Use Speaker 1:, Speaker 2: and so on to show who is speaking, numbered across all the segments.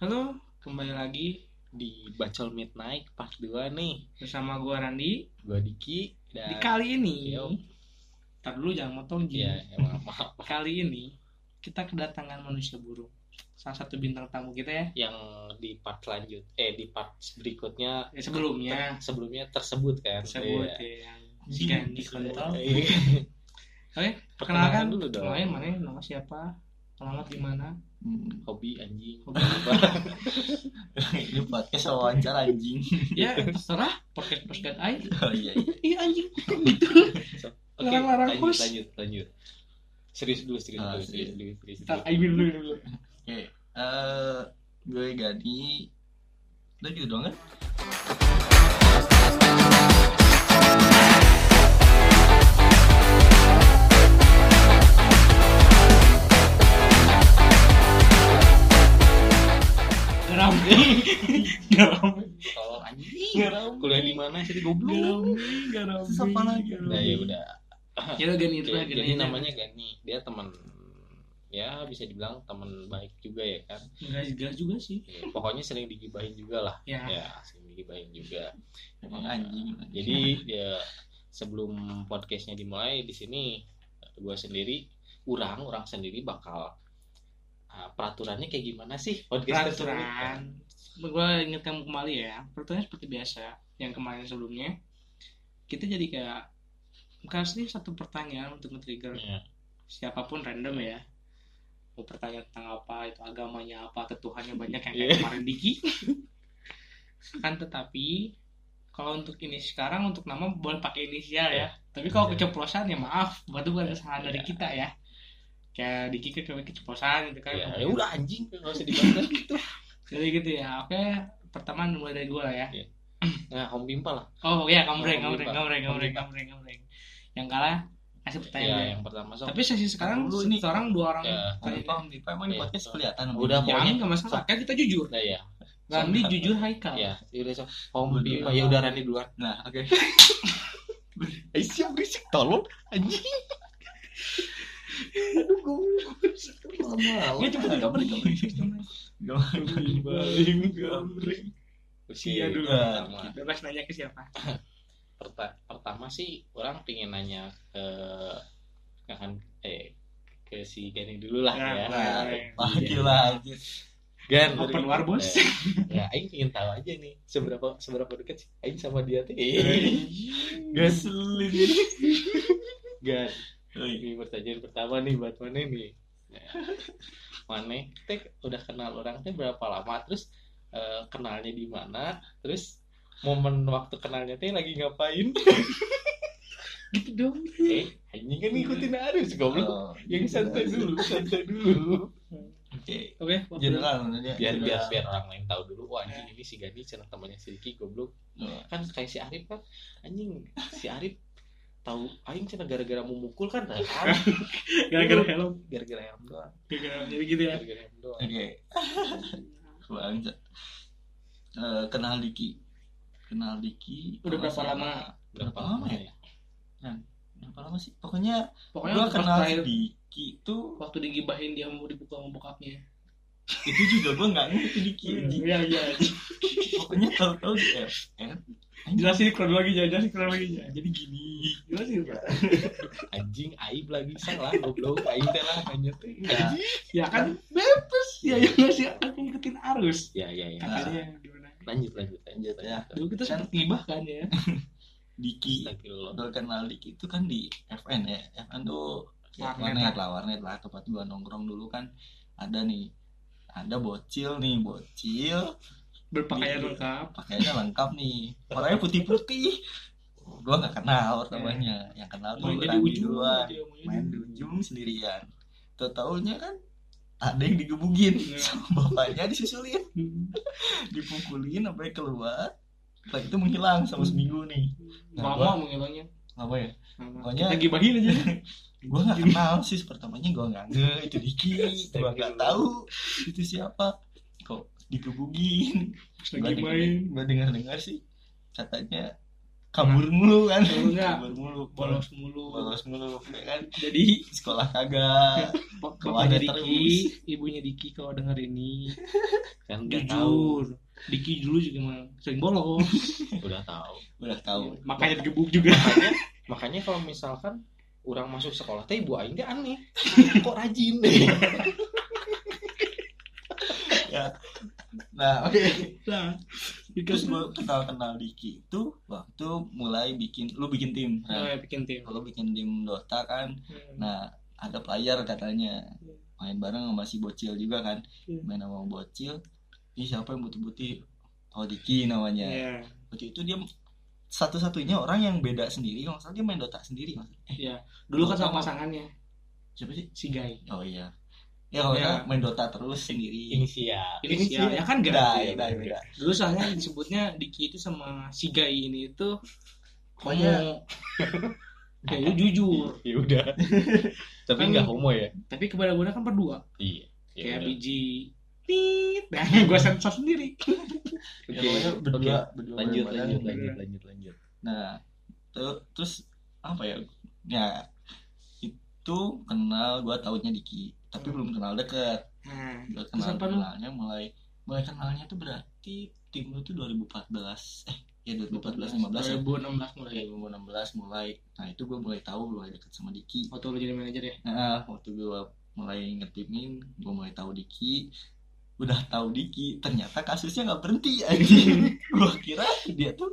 Speaker 1: Halo, kembali lagi
Speaker 2: di Bacol Midnight part 2 nih
Speaker 1: bersama gua Randi.
Speaker 2: gua Diki
Speaker 1: Di
Speaker 2: dan
Speaker 1: kali ini,
Speaker 2: Yo.
Speaker 1: tar dulu jangan motong Ji.
Speaker 2: ya emang maaf
Speaker 1: Kali ini kita kedatangan manusia burung. Salah satu bintang tamu kita ya.
Speaker 2: yang di part lanjut eh di part berikutnya
Speaker 1: Ya, sebelumnya
Speaker 2: ter- sebelumnya tersebut kan
Speaker 1: sebut
Speaker 2: Iya.
Speaker 1: ya Gandhi kontol.
Speaker 2: Iya.
Speaker 1: Oke,
Speaker 2: Perkenalkan
Speaker 1: perkenalkan
Speaker 2: dulu dong.
Speaker 1: Kenalin mana nama siapa? Alamat di mana?
Speaker 2: hobi anjing
Speaker 1: Hobi.
Speaker 3: Ini podcast wawancara anjing.
Speaker 1: ya, terserah podcast podcast aja.
Speaker 3: Oh iya. iya.
Speaker 1: Iya anjing.
Speaker 2: oke
Speaker 1: Larang-larang
Speaker 2: lanjut
Speaker 1: host.
Speaker 2: lanjut lanjut serius dulu serius
Speaker 3: Ah,
Speaker 2: dulu
Speaker 3: serius.
Speaker 2: dulu serius
Speaker 1: Tar
Speaker 2: dulu
Speaker 1: ayo dulu dulu.
Speaker 3: Oke. Eh gue Gani. Udah gitu doang kan?
Speaker 1: Garam. Garam.
Speaker 2: tolong anjing
Speaker 1: Garam.
Speaker 2: kuliah di mana sih goblok
Speaker 1: Garam. Garam.
Speaker 3: Terus apa lagi?
Speaker 2: nah ya udah
Speaker 1: Ya udah gini itu
Speaker 2: jadi
Speaker 1: aja.
Speaker 2: namanya Gani dia teman ya bisa dibilang teman baik juga ya kan
Speaker 1: Enggak jelas juga sih.
Speaker 2: Ya, pokoknya sering digibahin juga lah
Speaker 1: Ya.
Speaker 2: ya sering digibahin juga
Speaker 3: Emang anjing.
Speaker 2: jadi ya sebelum podcastnya dimulai di sini gue sendiri orang orang sendiri bakal peraturannya kayak gimana sih podcast?
Speaker 1: Peraturan. Gue ingatkan kembali ya. Peraturannya seperti biasa. Yang kemarin sebelumnya kita jadi kayak kasih satu pertanyaan untuk nge-trigger
Speaker 2: Ya,
Speaker 1: siapa pun random ya. Mau pertanyaan tentang apa, itu agamanya apa, ketuhannya banyak yang
Speaker 2: Iya.
Speaker 1: kayak kemarin Diki. kan tetapi kalau untuk ini sekarang untuk nama boleh pakai inisial ya. Tapi kalau
Speaker 2: Iya.
Speaker 1: keceplosan ya maaf, bukan kesalahan dari
Speaker 2: Iya.
Speaker 1: kita ya. Kayak Diki kan kemarin keceplosan gitu kan.
Speaker 2: ya, ya udah anjing nggak usah dibahas gitu
Speaker 1: Jadi gitu ya. Oke, pertama mulai dari gue lah ya.
Speaker 2: Iya. nah Om Bimpa lah
Speaker 1: Oh iya, kambreng,
Speaker 2: Oh,
Speaker 1: kambreng,
Speaker 2: Bimpa.
Speaker 1: kambreng, kambreng,
Speaker 2: Bimpa.
Speaker 1: kambreng, kambreng. Yang kalah kasih
Speaker 2: ya
Speaker 1: pertanyaan.
Speaker 2: yang pertama so
Speaker 1: Tapi sesi sekarang
Speaker 3: Dulu nih.
Speaker 1: orang dua orang
Speaker 2: Ya.
Speaker 1: tanya.
Speaker 3: Paham di emang di
Speaker 2: Iya.
Speaker 3: podcast kelihatan.
Speaker 2: Udah, pokoknya-
Speaker 1: Yang nggak masalah, kan kita jujur.
Speaker 2: nah ya
Speaker 1: Randi jujur Haikal.
Speaker 2: ya udah so Om
Speaker 3: Udah.
Speaker 2: Bimpa ya udah Rani duluan
Speaker 3: Nah, oke.
Speaker 2: Eh siap berisik tolong anjing
Speaker 3: Aduh, gue lama. Gambreng.
Speaker 2: Oke,
Speaker 1: Iya dulu.
Speaker 2: pertama.
Speaker 1: Bebas nanya ke siapa?
Speaker 2: Perta- pertama sih orang pengen nanya ke kan eh ke si Gani dulu lah
Speaker 1: Ya,
Speaker 2: ya.
Speaker 3: Nah,
Speaker 1: Iya.
Speaker 3: lagi lah anjing.
Speaker 2: Gan,
Speaker 1: Open war, Bos.
Speaker 2: Eh, ya, Aing pengen tahu aja nih seberapa seberapa dekat sih Aing sama dia teh. Gan,
Speaker 3: Ngeselin.
Speaker 2: Gan. Ini pertanyaan pertama nih buat mana nih? Ya. Mana teh udah kenal orang teh berapa lama terus eh, kenalnya di mana? Terus momen waktu kenalnya teh lagi ngapain?
Speaker 1: Gitu dong.
Speaker 2: eh, anjing kan ngikutin arus goblok.
Speaker 3: Oh,
Speaker 2: Yang santai dulu, santai dulu.
Speaker 3: Oke.
Speaker 1: Oke,
Speaker 3: General maksudnya.
Speaker 2: Biar biar
Speaker 3: General.
Speaker 2: biar orang lain tahu dulu. Wah anjing ini si Gani cenah temannya si Riki goblok.
Speaker 3: Oh.
Speaker 2: Kan kayak si Arif kan anjing si Arif tahu aing cenah gara-gara mau mukul kan nah, kan?
Speaker 1: gara-gara helm.
Speaker 2: gara-gara helm doang.
Speaker 1: Gara-gara jadi gitu ya.
Speaker 2: Gara-gara helm doang.
Speaker 3: Oke. Bangsa. Eh, kenal Diki. Kenal Diki.
Speaker 1: Udah berapa
Speaker 3: selama-
Speaker 1: lama?
Speaker 2: Berapa lama
Speaker 3: lama
Speaker 2: ya?
Speaker 3: Berapa lama sih? Pokoknya
Speaker 1: Pokoknya
Speaker 3: gua kenal
Speaker 1: terakhir
Speaker 3: Diki tuh
Speaker 1: waktu digibahin dia mau dipukul sama bokapnya.
Speaker 3: Itu juga gua nggak ngerti Diki. anjing.
Speaker 1: Iya, iya.
Speaker 3: Pokoknya tahu-tahu di FN.
Speaker 1: Jelasin kronologi aja, jelasin kronologi aja.
Speaker 3: Jadi gini.
Speaker 1: Jelasin.
Speaker 2: Anjing aib lagi salah goblok aing teh lah nanya teh.
Speaker 3: Ya.
Speaker 1: Ya kan bebas. Ya yang ngasih akan ngikutin arus.
Speaker 2: Ya ya ya.
Speaker 1: Katanya gimana?
Speaker 2: Lanjut lanjut lanjut.
Speaker 3: Ya.
Speaker 1: Dulu kita sempat ngibah kan ya.
Speaker 3: Diki. Kenal Diki itu kan di FN ya. FN tuh ya,
Speaker 1: Warnet
Speaker 3: warnet lah, warnet lah tempat gua nongkrong dulu kan ada nih ada bocil nih bocil
Speaker 1: Berpakaian
Speaker 3: Iya.
Speaker 1: lengkap.
Speaker 3: pakaiannya lengkap nih orangnya putih-putih gua nggak kenal namanya yang kenal tuh
Speaker 1: Main ujung
Speaker 3: duluan
Speaker 1: main
Speaker 3: di ujung sendirian tuh taunya kan ada yang digebugin
Speaker 1: Iya.
Speaker 3: sama bapaknya disusulin
Speaker 1: ujung.
Speaker 3: dipukulin sampai keluar setelah itu menghilang sama seminggu nih Nah,
Speaker 1: Lama menghilangnya.
Speaker 3: apa ya. Pokoknya-
Speaker 1: Lagi bahin aja.
Speaker 3: gua nggak kenal sih pertamanya gua nggak nge itu Diki. Gua nggak tahu itu siapa. Kok digebugin gua
Speaker 1: lagi main.
Speaker 3: gua dengar dengar sih katanya kabur mulu kan.
Speaker 1: Kabur
Speaker 3: mulu.
Speaker 1: Bolos mulu.
Speaker 3: Bolos mulu ya kan?
Speaker 1: Jadi
Speaker 3: sekolah kagak.
Speaker 1: Bapaknya Diki
Speaker 3: terus?
Speaker 1: ibunya Diki kalau denger ini.
Speaker 2: Kan
Speaker 1: jujur. Diki dulu juga emang sering bolos.
Speaker 2: Udah tahu.
Speaker 3: Udah tahu.
Speaker 1: Makanya digebuk juga.
Speaker 2: Makanya makanya kalau misalkan orang masuk sekolah teh ibu aing teh aneh. Kok rajin? Deh
Speaker 3: nah oke.
Speaker 1: Nah
Speaker 3: terus gue kenal kenal Diki itu waktu mulai bikin lu bikin tim
Speaker 1: oh,
Speaker 3: kan
Speaker 1: ya, bikin tim.
Speaker 3: Kalau bikin tim Dota kan? Nah ada player katanya. Main bareng sama si bocil juga kan?
Speaker 1: Iya.
Speaker 3: main sama bocil. Ini siapa yang butuh-butuh? Oh Diki namanya.
Speaker 1: Iya.
Speaker 3: waktu itu dia satu-satunya orang yang beda sendiri kalau salah dia main Dota sendiri mas
Speaker 1: Iya. Dulu kan sama pasangannya
Speaker 3: siapa sih
Speaker 1: si Guy.
Speaker 3: oh iya ya kalau
Speaker 1: Iya.
Speaker 3: nggak main Dota terus sendiri
Speaker 2: inisial
Speaker 1: Inisial ya kan
Speaker 3: beda
Speaker 1: Guy.
Speaker 3: beda beda
Speaker 1: Dulu soalnya disebutnya Diki itu sama si Guy ini itu
Speaker 3: Pokoknya-
Speaker 1: homo. ya itu jujur.
Speaker 2: ya udah tapi nggak homo ya
Speaker 1: Tapi kepada gue kan berdua.
Speaker 2: iya ya
Speaker 1: Kayak biji tit. Nah, gue sensor sendiri.
Speaker 3: ya,
Speaker 2: Oke,
Speaker 3: pokoknya
Speaker 2: oke.
Speaker 3: berdua berdua
Speaker 2: lanjut
Speaker 3: bareng-bareng.
Speaker 2: lanjut lanjut lanjut lanjut
Speaker 3: Nah, terus apa ya? Ya itu kenal gua tahunya Diki, tapi
Speaker 1: Hmm.
Speaker 3: belum kenal deket.
Speaker 1: Nah,
Speaker 3: Gua
Speaker 1: terus
Speaker 3: kenal
Speaker 1: apa lu?
Speaker 3: kenalnya mulai mulai kenalnya tuh berarti tim lu tuh 2014 eh ya 2014 15 ya.
Speaker 1: 2016 mulai.
Speaker 3: 2016 mulai. Nah, itu gua mulai tahu mulai deket sama Diki.
Speaker 1: Waktu lu jadi manajer ya.
Speaker 3: Nah, waktu gua mulai ngetimin, gua mulai tahu Diki. Udah tahu Diki, ternyata kasusnya nggak berhenti anjing. gua kira dia tuh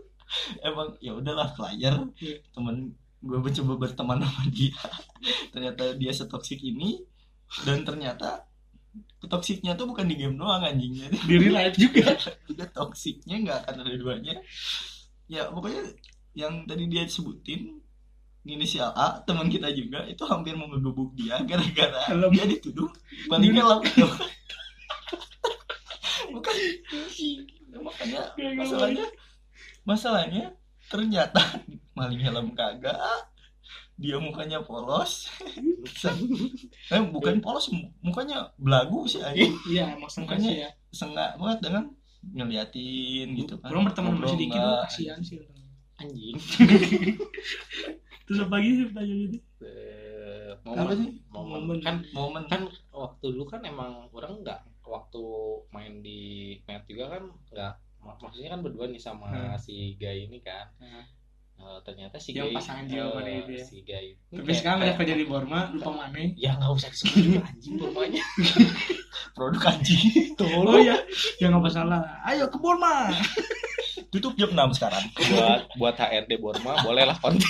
Speaker 3: emang ya udahlah player,
Speaker 1: Iya.
Speaker 3: temen gue mencoba berteman sama dia. ternyata dia setoksik ini dan ternyata toksiknya tuh bukan di game doang anjing. Jadi
Speaker 1: Di real life juga.
Speaker 3: udah toksiknya nggak akan ada duanya. Ya pokoknya yang tadi dia sebutin inisial A teman kita juga itu hampir mau ngegebuk dia gara-gara dia dituduh maling helm bukan makanya masalahnya masalahnya ternyata maling helm kagak dia mukanya polos eh bukan polos mu- mukanya belagu sih aja
Speaker 1: Iya, emang
Speaker 3: Makanya-
Speaker 1: ya.
Speaker 3: sengak banget dengan ngeliatin gitu kan
Speaker 1: Kurang berteman
Speaker 3: nggak.
Speaker 1: kasihan sih.
Speaker 2: anjing
Speaker 1: Terus apa lagi sih pertanyaan itu?
Speaker 2: Eh,
Speaker 3: Apa
Speaker 2: momen,
Speaker 3: sih?
Speaker 2: momen
Speaker 1: Momen.
Speaker 2: kan
Speaker 3: momen
Speaker 2: kan waktu dulu kan emang orang nggak waktu main di net juga kan nggak mak- maksudnya kan berdua nih sama
Speaker 1: Hmm.
Speaker 2: si Guy ini kan
Speaker 1: Hmm.
Speaker 2: Eh, ternyata si
Speaker 1: Yang
Speaker 2: Guy
Speaker 1: pasangan
Speaker 2: eh,
Speaker 1: itu ya.
Speaker 2: si Guy
Speaker 1: Tapi
Speaker 2: kayak-
Speaker 1: sekarang udah kerja di Borma, lupa mana?
Speaker 2: ya nggak usah disebut juga anjing rumahnya
Speaker 3: produk anjing
Speaker 1: Oh iya, ya nggak masalah. Ayo ke Borma.
Speaker 3: tutup jam 6 sekarang
Speaker 2: buat buat HRD Borma bolehlah konten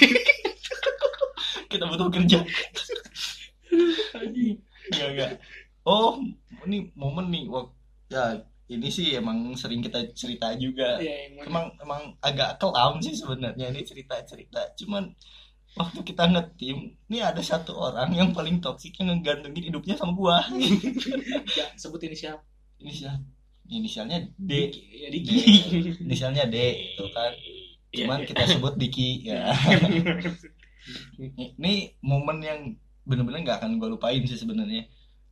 Speaker 3: kita butuh kerja
Speaker 1: Anjing.
Speaker 3: Enggak, enggak. Oh, ini momen nih. Wah, ya ini sih emang sering kita cerita juga.
Speaker 1: Iya, emang.
Speaker 3: Emang emang agak kelam sih sebenarnya ini cerita-cerita. Cuman waktu kita ngetim, ini ada satu orang yang paling toksik yang ngegantungin hidupnya sama gua.
Speaker 1: Ya, sebut inisial.
Speaker 3: Inisial inisialnya D.
Speaker 1: Diki. Ya Diki.
Speaker 3: Inisialnya D itu kan. Cuman kita sebut Diki ya. Ini momen yang bener-bener nggak akan gue lupain sih sebenarnya.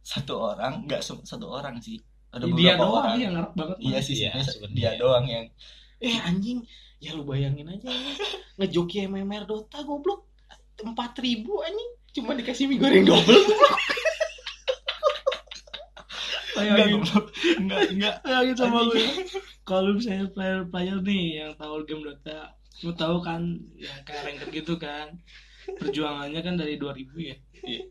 Speaker 3: Satu orang, nggak satu orang sih. Ada
Speaker 1: Dia
Speaker 3: beberapa
Speaker 1: doang
Speaker 3: orang.
Speaker 1: dia ngarep banget.
Speaker 3: Iya sih,
Speaker 2: Iya,
Speaker 3: dia doang yang
Speaker 2: eh anjing ya lu bayangin aja ngejoki MMR Dota goblok empat ribu anjing cuma dikasih mie goreng double
Speaker 3: enggak goblok. enggak enggak
Speaker 1: Bayangin sama
Speaker 3: Anjing.
Speaker 1: gue. Kalau misalnya player-player nih yang tahu game Dota, lu tahu kan ya kayak ranked gitu kan. Perjuangannya kan dari 2000 ya.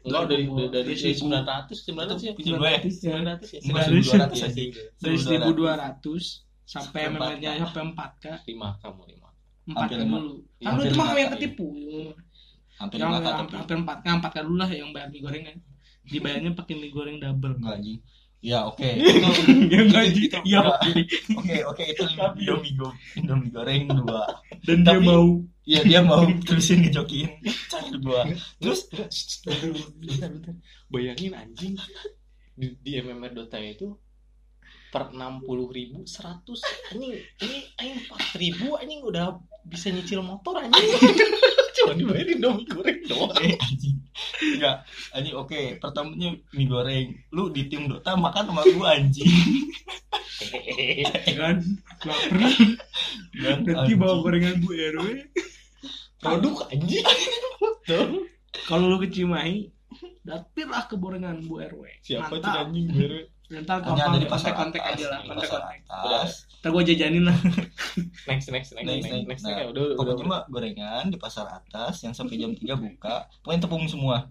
Speaker 2: Enggak dari
Speaker 1: Dari
Speaker 2: dari
Speaker 1: seribu.
Speaker 2: sembilan ratus sembilan ratus ya
Speaker 3: Punya gue ya?
Speaker 1: 900 ya.
Speaker 2: sembilan ratus ya
Speaker 1: Dari
Speaker 3: 1200
Speaker 2: Iya
Speaker 3: aja.
Speaker 2: sih.
Speaker 1: Dari
Speaker 3: 1200.
Speaker 1: 1200 sampai
Speaker 3: Sampai empat K.
Speaker 1: sampai 4K.
Speaker 2: lima kamu lima
Speaker 1: 4
Speaker 3: Hampir
Speaker 1: K dulu.
Speaker 2: Iya,
Speaker 1: Kan lu
Speaker 3: hampir
Speaker 1: cuma
Speaker 3: lima
Speaker 1: yang ketipu.
Speaker 3: hampir kata
Speaker 1: hampir, 4 K, 4 K dulu lah yang bayar mie goreng kan. Dibayarnya pakai mie goreng double.
Speaker 3: enggak anjing ya oke.
Speaker 1: Anjing.
Speaker 3: itu-
Speaker 1: Ya oke.
Speaker 3: oke oke itu indomie go indomie goreng dua.
Speaker 1: Dan dia
Speaker 3: Tapi-
Speaker 1: mau.
Speaker 3: Iya dia mau terusin ngejokiin cair gua terus
Speaker 2: bentar, bentar. bayangin anjing. Di, di MMR Dota itu per enam puluh ribu seratus. Anjing ini anjing empat ribu anjing. Udah bisa nyicil motor anjing cuma dibayarin dong mie goreng doang.
Speaker 3: Eh anjing. Enggak anjing oke pertamanya mie goreng. Lu di tim Dota makan sama gua anjing.
Speaker 1: Kan lapar
Speaker 3: Dan
Speaker 1: nanti bawa gorengan Bu RW
Speaker 2: produk anjing.
Speaker 1: Kalau lu ke Cimahi dapirlah ke Borengan Bu RW
Speaker 2: siapa
Speaker 1: Mantap.
Speaker 2: anjing baru
Speaker 1: Ntar
Speaker 3: hanya ada
Speaker 1: gampang
Speaker 3: di pasar
Speaker 1: kontak-kontak
Speaker 3: atas,
Speaker 1: aja lah kontak-kontak
Speaker 3: atas.
Speaker 1: Ntar gue jajanin lah.
Speaker 2: Next next next
Speaker 3: Next,
Speaker 2: next
Speaker 3: next.
Speaker 2: next.
Speaker 3: Nah,
Speaker 2: ya udah udah
Speaker 3: pokoknya mah gorengan di pasar atas yang sampai jam 3 buka pokoknya tepung semua.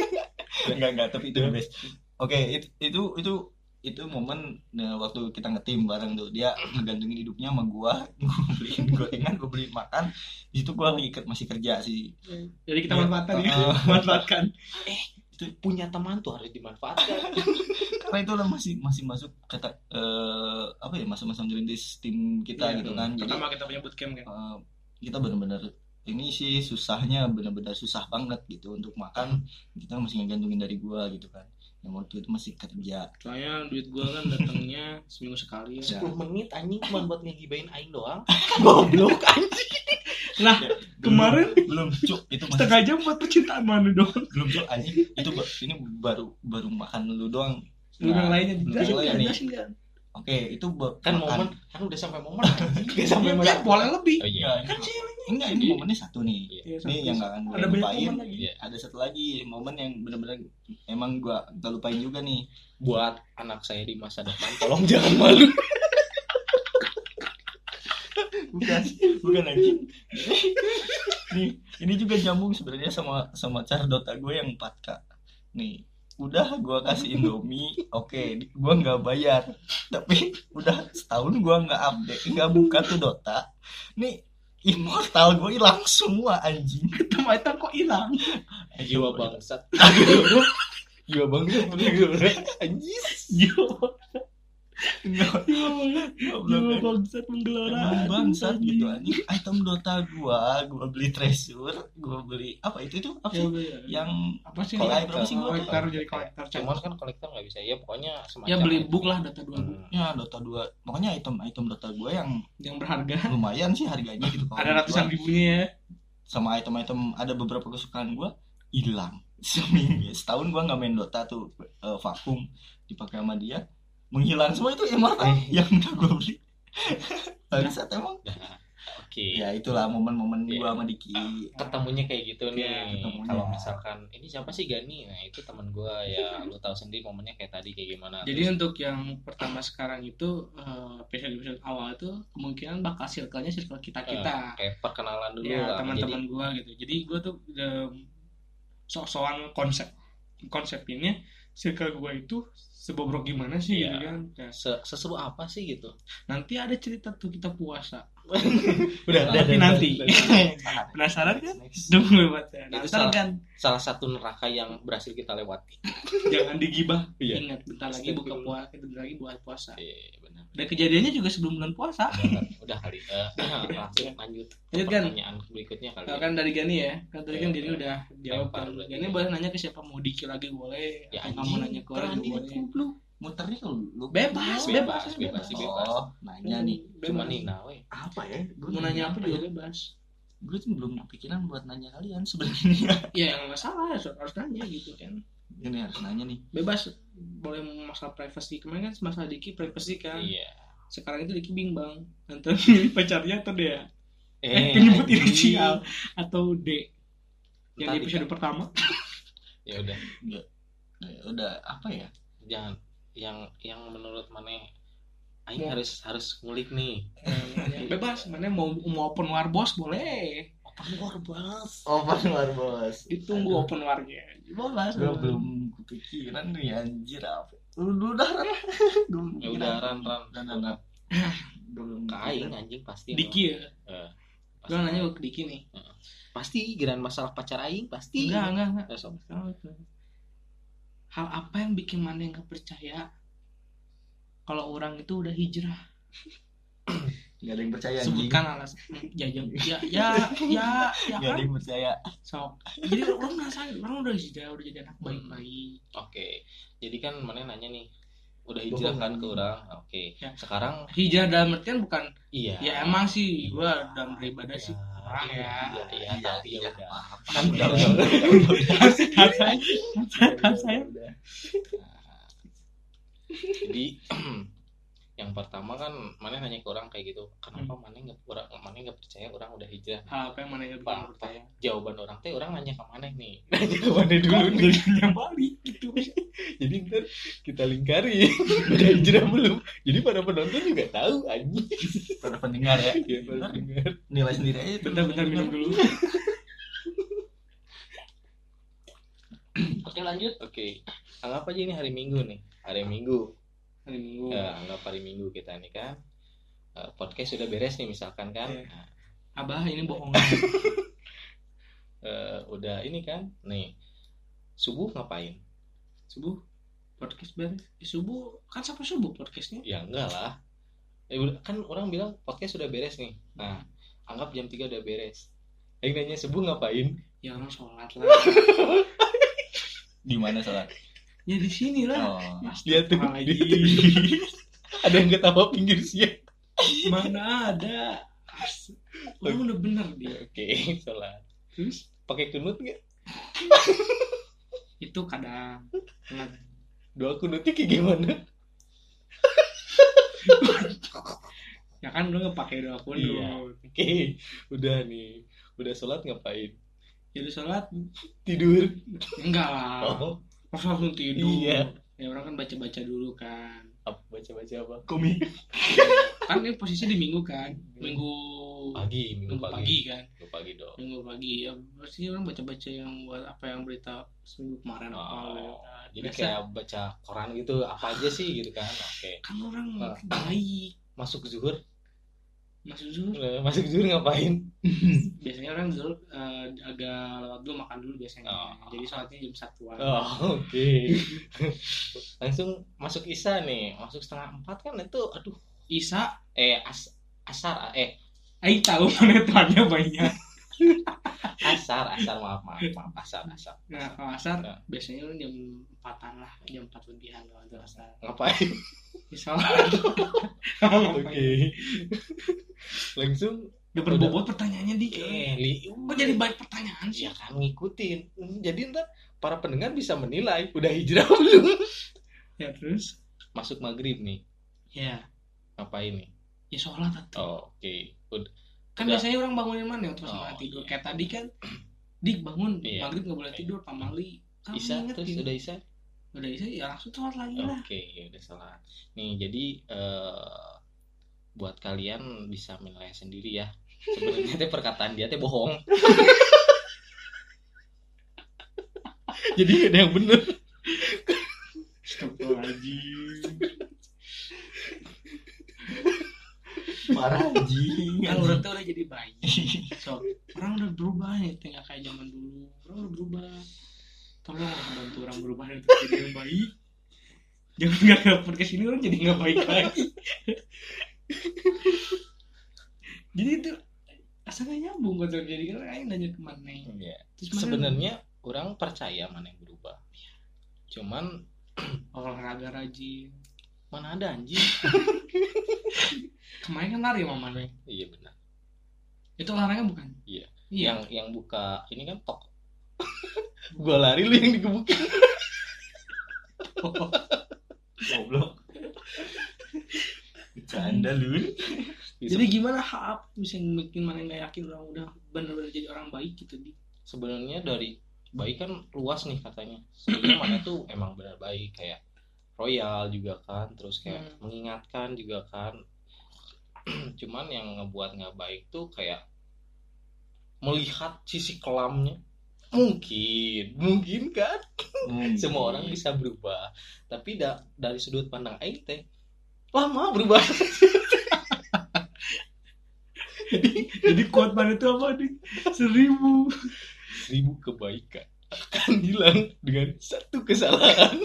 Speaker 3: Enggak enggak tapi itu the best. Oke itu itu itu itu momen nah, waktu kita ngetim bareng tuh dia ngegantungin hidupnya sama gua gua beliin gorengan gua beliin makan. Di situ gua lagi ke- masih kerja sih.
Speaker 1: Jadi kita
Speaker 3: Iya.
Speaker 1: manfaatkan ya.
Speaker 3: Uh,
Speaker 1: manfaatkan.
Speaker 2: Punya teman tuh harus dimanfaatkan
Speaker 3: karena itu lah masih masih masuk kata eh, apa ya masa-masa merintis tim kita
Speaker 1: Iya,
Speaker 3: gitu kan. Jadi
Speaker 1: pertama kita punya bootcamp kan
Speaker 3: eh, kita benar-benar ini sih susahnya benar-benar susah banget gitu untuk makan. Kita masih ngegantungin dari gua gitu kan. Yang waktu itu masih kerja.
Speaker 1: Soalnya duit gue kan datangnya seminggu sekali ya.
Speaker 2: 10 menit anjing cuma buat ngegibain aing doang. Goblok anjing.
Speaker 1: Lah kemarin
Speaker 3: belum cuk. Itu masih
Speaker 1: setengah jam buat percintaan mana dong
Speaker 3: belum cuk. Anjing itu ini baru baru makan lu doang
Speaker 1: belum yang lainnya.
Speaker 3: belum yang lain
Speaker 1: kan
Speaker 3: nih.
Speaker 1: jelasin kan
Speaker 3: oke itu
Speaker 2: kan
Speaker 3: makan.
Speaker 2: momen kan udah sampai momen anjing. Udah sampai momen.
Speaker 1: boleh lebih.
Speaker 2: Oh iya.
Speaker 3: Enggak, enggak ini momennya satu nih.
Speaker 2: Iya.
Speaker 1: Iya,
Speaker 3: ini yang gak akan gue lupain.
Speaker 1: lagi.
Speaker 2: Iya.
Speaker 3: ada satu lagi momen yang bener-bener emang gua gak lupain juga nih.
Speaker 2: Buat anak saya di masa depan tolong jangan malu.
Speaker 3: Bukan bukan anjing. Nih ini juga nyambung sebenarnya sama sama cara Dota gue yang 4K nih udah gue kasih Indomie. Oke gue nggak bayar. Tapi udah setahun gue nggak update nggak buka tuh Dota. Nih immortal gue hilang semua anjing.
Speaker 1: Ketemu itu kok hilang?
Speaker 2: Jiwa bangsat. Jiwa bangsat. Bener anjing
Speaker 1: jiwa
Speaker 3: Goblok,
Speaker 1: bangsat menggelora
Speaker 3: Emang bangsat gitu anjing. Item Dota gua gua beli treasure gua beli apa itu itu? Apa sih? yang
Speaker 1: apa sih
Speaker 3: Kolektor. Sih gua.
Speaker 1: kolektor jadi kolektor
Speaker 2: cuman kan kolektor nggak bisa ya pokoknya semacam
Speaker 1: ya beli book lah data dua book.
Speaker 2: Hmm.
Speaker 3: ya Dota 2 pokoknya item item Dota gua yang
Speaker 1: yang berharga.
Speaker 3: lumayan sih harganya gitu kalau
Speaker 1: ada ratusan ribunya ya.
Speaker 3: Sama item-item ada beberapa kesukaan gua hilang. Seminggu setahun gua nggak main Dota tuh eh, vakum dipakai sama dia menghilang semua itu immortal
Speaker 2: Eh.
Speaker 3: yang udah gua beli. Bangsat emang.
Speaker 2: Nah, oke.
Speaker 3: Ya itulah momen-momen gua sama Diki.
Speaker 2: Ketemunya kayak gitu nih.
Speaker 1: Iya,
Speaker 3: ketemunya.
Speaker 2: kalau misalkan ini siapa sih Gani? Nah itu teman gua. Ya lu tahu sendiri momennya kayak tadi kayak gimana.
Speaker 1: Jadi untuk yang pertama sekarang itu eh, episode episode awal itu kemungkinan bakal circle-nya circle kita kita.
Speaker 2: kayak perkenalan dulu
Speaker 1: ya
Speaker 2: lah.
Speaker 1: teman-teman gue gitu. Jadi gue tuh udah sok-sokan konsep konsepinnya circle gue itu sebobrok gimana sih
Speaker 2: Iya.
Speaker 1: gitu kan? Nah,
Speaker 2: Jadi, se seseru apa sih gitu?
Speaker 1: Nanti ada cerita tuh kita puasa
Speaker 2: udah
Speaker 1: Tapi nanti. penasaran kan? Tunggu baca
Speaker 2: Itu salah.
Speaker 1: kan.
Speaker 2: salah satu neraka yang berhasil kita lewati.
Speaker 1: Jangan digibah.
Speaker 2: Iya.
Speaker 1: ingat bentar lagi buka puasa bentar lagi buat puasa.
Speaker 2: Iya benar
Speaker 1: dan kejadiannya juga sebelum bulan puasa.
Speaker 2: Udah, udah kali. Eh, langsung lanjut
Speaker 1: Lanjut, kan?
Speaker 2: pertanyaan berikutnya kali
Speaker 1: Nah,
Speaker 2: ya.
Speaker 1: kan dari Gani ya. Kan tadi kan
Speaker 2: Iya,
Speaker 1: Gani
Speaker 2: iya.
Speaker 1: udah jawab kan. Gani
Speaker 2: ya.
Speaker 1: boleh nanya ke siapa mau Diki lagi boleh
Speaker 2: Ya,
Speaker 1: atau kamu nanya ke orang boleh
Speaker 3: muternya lu
Speaker 1: bebas
Speaker 2: Bebas,
Speaker 1: bebas
Speaker 2: bebas sih, bebas.
Speaker 3: oh nanya nih.
Speaker 2: Cuma
Speaker 1: Bebas.
Speaker 2: nih
Speaker 3: apa ya? Gue
Speaker 1: mau nanya apa
Speaker 3: ya?
Speaker 1: juga bebas.
Speaker 3: Gue tuh belum kepikiran buat nanya kalian sebenarnya.
Speaker 1: Ya yang nggak salah harus harus nanya gitu kan.
Speaker 3: Ini harus nanya nih.
Speaker 1: Bebas boleh masalah privacy. Kemarin kan masalah Diki privacy kan.
Speaker 2: Iya.
Speaker 1: Sekarang itu Diki bimbang antara milih pacarnya atau dia. Eh
Speaker 2: eh
Speaker 1: penyebut inisial atau D. Yang di episode pertama.
Speaker 2: Ya udah.
Speaker 3: Ya udah apa ya?
Speaker 2: Jangan yang yang menurut mana Aing
Speaker 1: Mau-
Speaker 2: harus harus ngulik nih.
Speaker 1: Bebas mana mau mau open war bos boleh.
Speaker 2: Open war bos.
Speaker 3: Open war bos.
Speaker 1: Ditunggu open warnya. Bebas.
Speaker 3: Gue belum kepikiran nih anjir apa? Lu lu udah Ran. Belum
Speaker 2: ya
Speaker 3: kepikiran.
Speaker 2: udah ran ran
Speaker 3: ran. Gua belum kepikiran.
Speaker 2: anjing pasti.
Speaker 1: Diki ya?
Speaker 2: Eh, pasti.
Speaker 1: gue nanya ke Diki nih.
Speaker 2: Pasti giran masalah pacar Aing pasti.
Speaker 1: Enggak enggak enggak.
Speaker 2: Eh, sok.
Speaker 1: Hal apa yang bikin mana nggak percaya? Kalau orang itu udah hijrah.
Speaker 3: Nggak ada yang percaya
Speaker 1: sebutkan alasan ya ya ya ya ya, ya
Speaker 3: nggak ada
Speaker 1: kan?
Speaker 3: yang percaya.
Speaker 1: Sok. Jadi orang merasa orang udah hijrah udah jadi anak baik-baik.
Speaker 2: Oke. Jadi kan mana nanya nih udah hijrah kan ke orang? Oke.
Speaker 1: Ya.
Speaker 2: sekarang
Speaker 1: hijrah dalam artian bukan
Speaker 2: iya.
Speaker 1: ya emang sih gua dalam beribadah sih Orang ya.
Speaker 2: Iya iya tapi ya udah.
Speaker 3: Kan udah udah udah. Udah udah.
Speaker 1: Saya
Speaker 2: jadi yang pertama kan mana nanya ke orang kayak gitu kenapa mana nggak orang mana nggak percaya orang udah hijrah?
Speaker 1: Hal apa yang mana bikin percaya?
Speaker 2: Jawaban orang teh orang nanya ke mana nih? Nanya ke mana dulu nih?
Speaker 1: Yang balik gitu.
Speaker 2: Jadi ntar kita lingkari. Udah hijrah belum? Jadi para penonton juga tahu anjing.
Speaker 3: Para pendengar ya.
Speaker 2: Ya para pendengar.
Speaker 3: nilai sendiri aja
Speaker 1: bentar-bentar minum dulu.
Speaker 2: Oke lanjut. Oke anggap aja ini hari minggu nih. Hari minggu
Speaker 1: hari minggu.
Speaker 2: Ya anggap hari minggu kita nih kan. Eh, podcast sudah beres nih misalkan kan.
Speaker 1: Iya.
Speaker 2: Nah,
Speaker 1: abah ini bohong
Speaker 2: eh, udah ini kan. Nih subuh ngapain?
Speaker 1: Subuh podcast beres. Eh, subuh kan sampai subuh podcastnya?
Speaker 2: Ya enggak lah. Eh, kan orang bilang podcast sudah beres nih. Nah anggap jam 3 udah beres. Yang nanya subuh ngapain?
Speaker 1: Ya orang sholat lah.
Speaker 3: Di mana salat
Speaker 1: ya di sini lah.
Speaker 3: Oh.
Speaker 2: Lihat tuh. Ada yang ketawa pinggir siang
Speaker 1: mana ada? Lu udah bener dia.
Speaker 2: Oke salah
Speaker 1: terus?
Speaker 2: Pakai kunut nggak?
Speaker 1: Itu kadang.
Speaker 2: Dua kunutnya kayak gimana?
Speaker 1: Ya kan lu nggak pakai doa pun
Speaker 2: Iya. oke udah nih. Udah sholat ngapain?
Speaker 1: Jadi sholat?
Speaker 2: Tidur?
Speaker 1: Enggak lah.
Speaker 2: Oh
Speaker 1: masa langsung tidur.
Speaker 2: Iya.
Speaker 1: ya orang kan baca baca dulu kan.
Speaker 2: Apa baca baca apa?
Speaker 3: Komik.
Speaker 1: Kan ini posisi di minggu kan. Minggu
Speaker 2: pagi minggu
Speaker 1: minggu
Speaker 2: pagi,
Speaker 1: pagi kan.
Speaker 2: Minggu pagi dong.
Speaker 1: Minggu pagi ya pasti orang baca baca yang buat apa yang berita seminggu kemarin apa
Speaker 2: Oh,
Speaker 1: gitu.
Speaker 2: jadi
Speaker 1: Biasa.
Speaker 2: kayak baca koran gitu apa aja sih gitu kan? Oke.
Speaker 1: Kan orang
Speaker 2: Ah.
Speaker 1: baik.
Speaker 2: Masuk zuhur
Speaker 1: masuk zuhur
Speaker 2: masuk zuhur ngapain?
Speaker 1: Biasanya orang zuhur eh, agak lewat dulu makan dulu biasanya.
Speaker 2: Oh.
Speaker 1: jadi sholatnya jam satuan
Speaker 2: oh, oke. Langsung masuk isya nih. Masuk setengah empat kan? Itu aduh.
Speaker 1: Isa
Speaker 2: eh as asar eh.
Speaker 1: Aing tahu mana banyak
Speaker 2: asar asar maaf maaf maaf asar asar.
Speaker 1: Nah kalau asar
Speaker 2: Ya.
Speaker 1: biasanya orang jam empatan lah jam empat lebihan kalau itu asar.
Speaker 2: Ngapain?
Speaker 1: Sholat
Speaker 2: oke. Langsung
Speaker 1: udah berbobot pertanyaannya di.
Speaker 2: Eh li.
Speaker 1: Kok jadi banyak pertanyaan sih?
Speaker 2: Ya kan ngikutin. Hmm, jadi ntar para pendengar bisa menilai. Udah hijrah belum?
Speaker 1: Ya terus?
Speaker 2: Masuk maghrib nih.
Speaker 1: Ya.
Speaker 2: Ngapain nih?
Speaker 1: Ya sholat atau
Speaker 2: oh, oke. Ud-
Speaker 1: kan
Speaker 2: udah.
Speaker 1: biasanya orang bangunin mana terus
Speaker 2: Oh,
Speaker 1: malah tidur
Speaker 2: iya.
Speaker 1: kayak tadi kan dik bangun
Speaker 2: Iya.
Speaker 1: maghrib nggak boleh tidur pamali kamu
Speaker 2: isya
Speaker 1: ingetin.
Speaker 2: terus udah isya
Speaker 1: udah isya ya langsung sholat lagi lah
Speaker 2: Oke, udah salah. Nih, jadi eh, buat kalian bisa menilai sendiri ya. Sebenarnya teh perkataan dia teh bohong. jadi ada yang bener.
Speaker 1: Astagfirullahaladzim
Speaker 3: marah anjing.
Speaker 1: Kan orang tuh udah jadi bayi. So orang udah berubah nih tinggal kayak zaman dulu. Orang udah berubah. Tolong lah bantu orang berubah untuk jadi yang baik jangan nggak dapet ke sini orang jadi nggak baik lagi. Jadi itu asalnya nyambung Jon. jadi kan aing nanya ke mana
Speaker 3: Iya.
Speaker 1: terus mana?
Speaker 2: Sebenarnya orang percaya mana yang berubah. Cuman
Speaker 1: olahraga rajin.
Speaker 2: Mana ada anjing.
Speaker 1: kemarin kan lari sama mana
Speaker 2: iya benar.
Speaker 1: itu olahraga bukan
Speaker 2: Iya.
Speaker 1: iya
Speaker 2: Yang yang buka ini kan tok. Gua lari lu yang digebukin.
Speaker 3: goblok bercanda lu
Speaker 1: jadi gimana hap bisa bikin mana nggak yakin orang udah bener-bener jadi orang baik gitu di
Speaker 2: sebenarnya dari baik kan luas nih katanya sebenarnya mana tuh emang benar baik kayak royal juga kan terus kayak
Speaker 1: Hmm.
Speaker 2: mengingatkan juga kan cuman yang ngebuat nggak baik tuh kayak melihat sisi kelamnya. Mungkin mungkin kan? Semua orang bisa berubah. Tapi da- dari sudut pandang Aing teh lama berubah.
Speaker 1: Jadi kuat mana itu apa nih seribu.
Speaker 2: Seribu kebaikan akan hilang dengan satu kesalahan.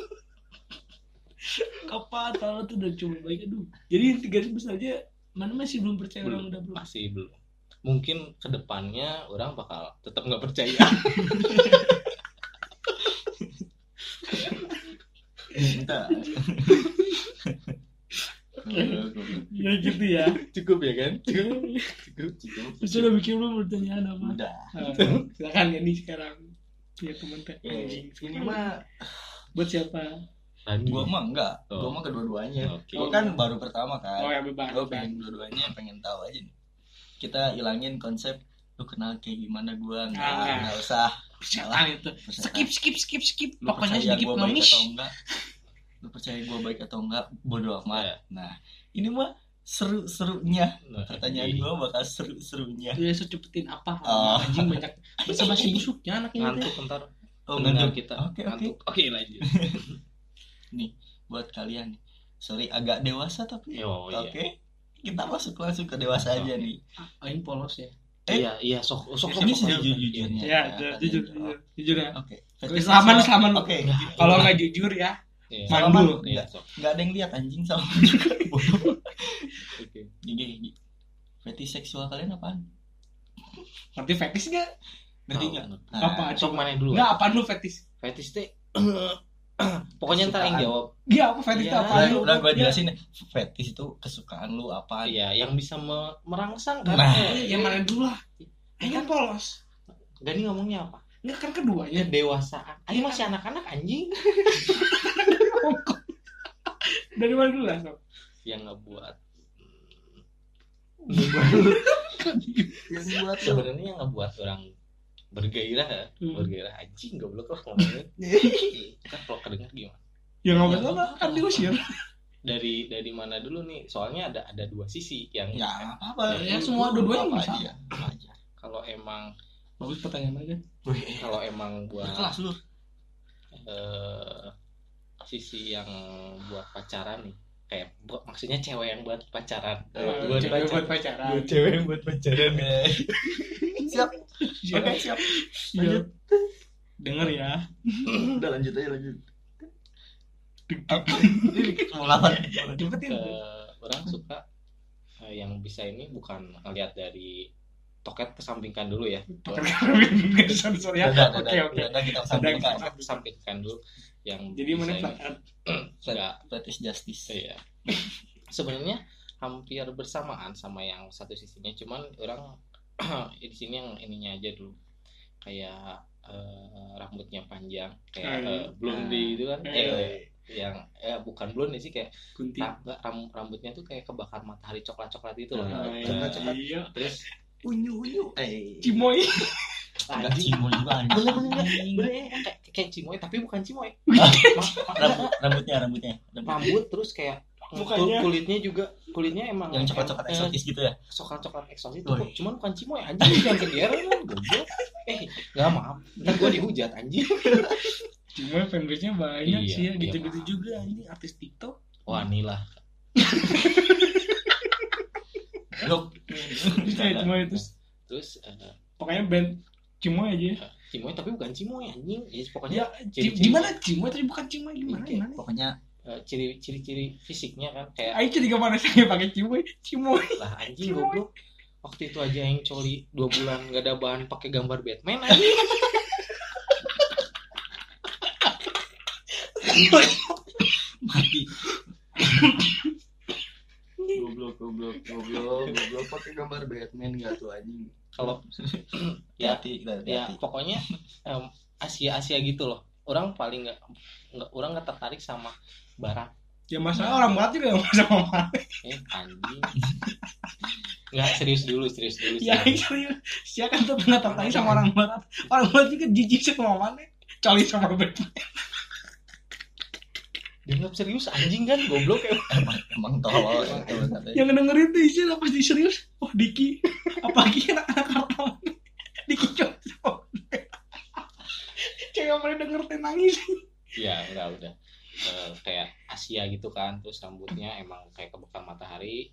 Speaker 1: Kapan? Kalau tuh udah cuma baik? Aduh. Jadi tiga ribu saja mana masih belum percaya orang
Speaker 2: Belum.
Speaker 1: udah belum?
Speaker 2: masih belum. Mungkin ke depannya orang bakal tetap nggak percaya.
Speaker 1: Ya gitu ya.
Speaker 2: Cukup ya kan? Cukup. Cukup
Speaker 3: cukup.
Speaker 1: Terus udah bikin belum pertanyaan apa?
Speaker 3: Udah.
Speaker 1: Ah, silakan ya nih sekarang. Ya teman teh
Speaker 3: Eh,
Speaker 1: anjing
Speaker 3: ini mah
Speaker 1: buat siapa
Speaker 2: Randi.
Speaker 3: Gua mah enggak,
Speaker 2: Oh.
Speaker 3: gua mah kedua-duanya.
Speaker 2: Oke.
Speaker 3: Gua kan baru pertama kan.
Speaker 1: oh ya bebas
Speaker 3: gue pengen dua-duanya pengen tahu aja nih. Kita hilangin konsep lu kenal kayak gimana gue nggak
Speaker 1: Ah.
Speaker 3: nggak usah.
Speaker 1: Setan itu.
Speaker 3: Persetan.
Speaker 1: skip skip skip skip.
Speaker 3: Lu
Speaker 1: pokoknya sedikit
Speaker 3: gue baik
Speaker 1: ngemis.
Speaker 3: atau enggak? Lu percaya gue baik atau enggak? Bodo amat.
Speaker 2: Iya.
Speaker 3: nah ini mah seru-serunya.
Speaker 2: Nah,
Speaker 3: pertanyaan gue bakal seru-serunya.
Speaker 1: Dia secepetin apa?
Speaker 3: Oh.
Speaker 1: anjing banyak bahasa basi busuknya anak ini
Speaker 2: ngantuk ntar.
Speaker 3: Oh ngantuk.
Speaker 2: Kita.
Speaker 3: Oke oke.
Speaker 2: Ngantuk. Oke lanjut
Speaker 3: buat kalian nih sorry agak dewasa tapi
Speaker 2: oh
Speaker 3: oke
Speaker 2: iya
Speaker 3: kita masuk langsung ke dewasa aja
Speaker 2: Oke.
Speaker 3: nih
Speaker 1: Aing polos ya
Speaker 3: Eh.
Speaker 2: iya iya sok sok sok
Speaker 3: ini
Speaker 2: sok, sok.
Speaker 3: sejujur-jujurnya
Speaker 1: ya
Speaker 3: Ya,
Speaker 1: jujur
Speaker 3: katanya.
Speaker 1: jujur jujur ya
Speaker 3: oke
Speaker 1: Selaman, selaman.
Speaker 3: oke
Speaker 1: kalau nggak jujur ya
Speaker 2: Iya.
Speaker 1: Mandul.
Speaker 2: Iya,
Speaker 3: Nggak- ada yang lihat anjing sama
Speaker 2: Oke.
Speaker 3: gini gini fetish seksual kalian apaan
Speaker 1: ngerti fetish nggak
Speaker 3: ngerti. Nah,
Speaker 1: Apa?
Speaker 2: sok mana dulu
Speaker 1: nggak apa lu fetish
Speaker 2: fetish teh pokoknya ntar yang jawab.
Speaker 1: Iya apa fetish itu
Speaker 2: Iya.
Speaker 1: apa?
Speaker 3: Udah,
Speaker 1: lu
Speaker 3: udah gue
Speaker 1: Iya.
Speaker 3: jelasin fetish itu kesukaan lu apa?
Speaker 2: Iya yang bisa me- merangsang kan?
Speaker 3: Nah.
Speaker 2: Eh,
Speaker 1: yang mana dulu lah. Aing kan? polos.
Speaker 2: Gani ngomongnya apa?
Speaker 1: Nggak kan keduanya.
Speaker 2: Kedewasaan. Ayo masih anak-anak anjing.
Speaker 1: Dari mana dulu lah Sob?
Speaker 2: yang ngebuat.
Speaker 3: Yang buat
Speaker 2: sebenarnya yang ngebuat orang bergairah. Ya
Speaker 1: Hmm.
Speaker 2: bergairah. Anjing goblok lah ngomongnya. Kan kalau kedengar gimana?
Speaker 1: Ya nggak masalah kan diusir.
Speaker 2: Dari dari mana dulu nih? Soalnya ada ada dua sisi yang
Speaker 3: ya nggak apa-apa.
Speaker 1: Ya,
Speaker 3: Lu-
Speaker 1: semua dua-duanya
Speaker 3: apa
Speaker 1: bisa.
Speaker 3: aja. Apa aja
Speaker 2: kalau emang
Speaker 1: bagus pertanyaan aja.
Speaker 2: Kalau emang buat
Speaker 3: kelas lu.
Speaker 2: eh, sisi yang buat pacaran nih kayak buat maksudnya cewek yang buat pacaran.
Speaker 3: Eh,
Speaker 2: buat
Speaker 1: cewek
Speaker 2: pacaran.
Speaker 1: buat pacaran.
Speaker 2: Buat cewek yang buat pacaran.
Speaker 3: Eh, siap.
Speaker 1: Siap.
Speaker 3: oke siap.
Speaker 1: Siap.
Speaker 3: lanjut.
Speaker 1: Denger ya.
Speaker 3: Udah lanjut aja lanjut. Apa? Ini mau ngapain
Speaker 1: cepetin
Speaker 2: Eh, orang suka eh, yang bisa ini bukan ngeliat dari toket kesampingkan dulu ya.
Speaker 1: Nggak sensor ya.
Speaker 3: Udah, udah,
Speaker 1: oke oke.
Speaker 3: Kita sampaikan
Speaker 2: toket kesampingkan dulu yang
Speaker 1: jadi mana
Speaker 3: fetish justice.
Speaker 2: Iya. Sebenarnya hampir bersamaan sama yang satu sisinya cuman orang di sini yang ininya aja dulu. Kayak eh, rambutnya panjang kayak
Speaker 1: Hmm.
Speaker 2: eh, blondie itu kan.
Speaker 1: Hmm.
Speaker 2: eh, yang eh bukan blonde sih kayak
Speaker 1: kunti.
Speaker 2: ram- rambutnya tuh kayak kebakar matahari coklat coklat itu loh.
Speaker 3: Ah,
Speaker 2: Nah,
Speaker 3: coklat-coklat.
Speaker 1: iya
Speaker 2: terus
Speaker 3: unyu unyu. Eh.
Speaker 1: Cimoy
Speaker 3: Enggak cimoy juga anjing.
Speaker 2: bener bener, bener ya, kayak kayak cimoy tapi bukan cimoy
Speaker 3: Rambut, rambutnya rambutnya Rambut.
Speaker 2: terus kayak
Speaker 1: Mukanya.
Speaker 2: kul- kulitnya juga kulitnya emang
Speaker 3: yang coklat-coklat
Speaker 2: eh,
Speaker 3: eksotis gitu ya?
Speaker 2: coklat coklat eksotis itu cuman bukan cimoy anjing jangan kegeran kan goblok. Eh nggak maaf. Ntar gue dihujat anjing.
Speaker 1: Cimoy fanbase-nya banyak
Speaker 2: Iya,
Speaker 1: sih ya
Speaker 2: iya,
Speaker 1: gitu-gitu juga ini artis TikTok.
Speaker 2: Wah inilah
Speaker 1: Bisa ya, cimoy itu.
Speaker 2: Terus eh,
Speaker 1: pokoknya band cimoy aja.
Speaker 2: Cimoy tapi bukan cimoy anjing. Ya
Speaker 1: ya
Speaker 2: pokoknya
Speaker 1: ci-
Speaker 2: ciri-ciri-
Speaker 1: gimana cimoy? Tapi bukan cimoy gimana
Speaker 2: Oke.
Speaker 1: gimana?
Speaker 3: pokoknya
Speaker 2: eh, ciri ciri-ciri fisiknya kan kayak
Speaker 1: Ayo jadi ke mana saya pakai cimoy cimoy.
Speaker 2: Lah anjing goblok. Waktu itu aja yang coli dua bulan gak ada bahan pakai gambar Batman anjing.
Speaker 3: Mati. Goblok goblok goblok goblok pakai gambar Batman gak tuh anjing
Speaker 2: kalau ya
Speaker 3: hati hati
Speaker 2: ya pokoknya em, Asia Asia gitu loh. Orang paling nggak nggak orang nggak tertarik sama barat.
Speaker 1: Ya masalah orang barat juga yang sama mama
Speaker 2: eh anjing. Nggak serius dulu serius dulu
Speaker 1: ya
Speaker 2: serius.
Speaker 1: serius. Siapa kan tuh pernah tertarik sama orang barat orang barat juga jijik sama mana? Coli sama Batman
Speaker 2: dianggap serius anjing kan goblok ya.
Speaker 3: Emang emang tolol ya,
Speaker 1: yang dengerin tuh isinya pasti serius? Oh Diki. Apalagi anak-anak kartawan Diki Batman. cewek yang paling denger teh nangis.
Speaker 2: Ya enggak udah. Eh, kayak Asia gitu kan terus rambutnya emang kayak kebakar matahari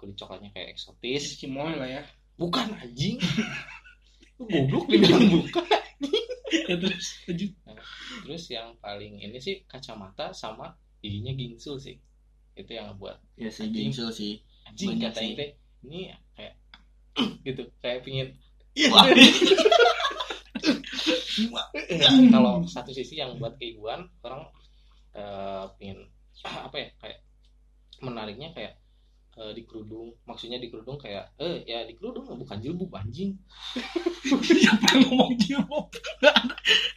Speaker 2: kulit coklatnya kayak eksotis.
Speaker 1: Cimoy lah ya.
Speaker 2: Bukan anjing goblok dibilang bukan
Speaker 1: ya terus lanjut.
Speaker 2: Terus yang paling ini sih kacamata sama giginya gingsul sih. Itu yang ngebuat
Speaker 3: ya sih gingsul sih.
Speaker 2: Anjing
Speaker 3: Banyak sih.
Speaker 2: teh ini kayak gitu kayak pingin.
Speaker 3: Wah.
Speaker 2: Ya, kalau satu sisi yang buat keibuan orang eh pingin apa ya kayak menariknya kayak eh, di kerudung maksudnya di kerudung kayak eh ya di kerudung bukan jilbab anjing
Speaker 1: siapa yang ngomong jilbab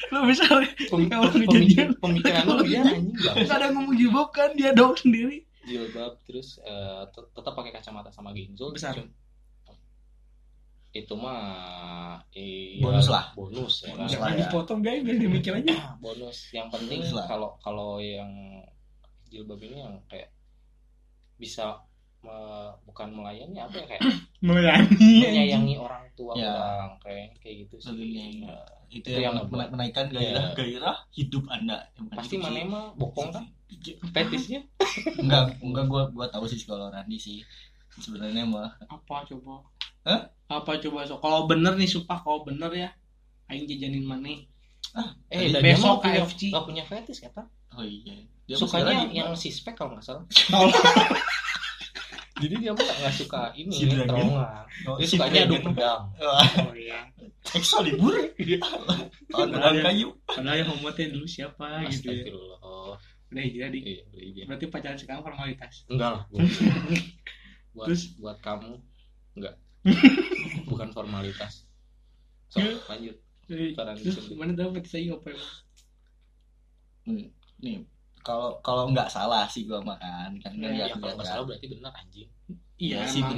Speaker 1: lu bisa
Speaker 2: Pem-
Speaker 1: Kalau
Speaker 2: pem-
Speaker 1: kejadian.
Speaker 2: pemikiran lu dia anjing
Speaker 1: nggak ada yang ngomong jilbab kan dia dong sendiri
Speaker 2: jilbab terus eh, tet- tetap pakai kacamata sama ginjal
Speaker 1: Besar.
Speaker 2: Itu mah iya,
Speaker 3: Bonus lah.
Speaker 2: bonus ya kan?
Speaker 3: Bonus
Speaker 1: jangan
Speaker 3: lah ya.
Speaker 1: dipotong guys biar dia mikir aja
Speaker 2: bonus yang penting kalau kalau yang jilbab ini yang kayak bisa me- bukan melayani apa ya kayak
Speaker 1: melayani
Speaker 2: menyayangi orang tua
Speaker 3: Ya.
Speaker 2: orang kayak kayak gitu sih.
Speaker 3: Lebih-
Speaker 2: Ya.
Speaker 3: itu
Speaker 2: Itu
Speaker 3: yang
Speaker 2: yang
Speaker 3: mena- menaikkan gairah
Speaker 2: Iya.
Speaker 3: gairah hidup anda. Yang
Speaker 2: pasti mana mah bokong kan? Fetisnya?
Speaker 3: Enggak enggak gua gua tahu sih kalau Randi sih. Sebenarnya mah.
Speaker 1: Apa coba?
Speaker 3: Hah?
Speaker 1: apa coba? So kalau bener nih sumpah kalau bener ya aing jajanin maneh
Speaker 2: eh
Speaker 1: Tadi
Speaker 2: dan
Speaker 1: besok KFC.
Speaker 2: nggak punya fetis kata.
Speaker 3: Oh iya. Dia
Speaker 2: sukanya yang
Speaker 3: lagi-
Speaker 2: si spek kalau nggak salah jadi dia mah nggak suka ini
Speaker 3: Si Dragon.
Speaker 2: terowongan
Speaker 3: Oh,
Speaker 2: dia
Speaker 3: si
Speaker 2: sukanya adu pedang.
Speaker 3: Wah,
Speaker 1: oh iya.
Speaker 3: Excalibur tahun pedang kayu
Speaker 1: padahal yang homo teh dulu siapa gitu ya.
Speaker 2: Astagfirullah.
Speaker 1: Udah hijrah di
Speaker 2: iya iya.
Speaker 1: Berarti pacaran sekarang formalitas?
Speaker 2: Enggak lah buat
Speaker 1: Terus?
Speaker 2: buat kamu enggak. Bukan formalitas. So
Speaker 1: Ya.
Speaker 2: lanjut.
Speaker 1: Terus
Speaker 2: di
Speaker 1: mana petis aing apa emang
Speaker 3: nih kalau kalau nggak salah sih gua makan kan kan
Speaker 1: Iya,
Speaker 3: nggak
Speaker 2: ya kalau
Speaker 3: lihat
Speaker 2: nggak.
Speaker 3: kan.
Speaker 2: salah berarti benar anjing.
Speaker 1: Iya
Speaker 3: sih
Speaker 1: juga
Speaker 3: Kan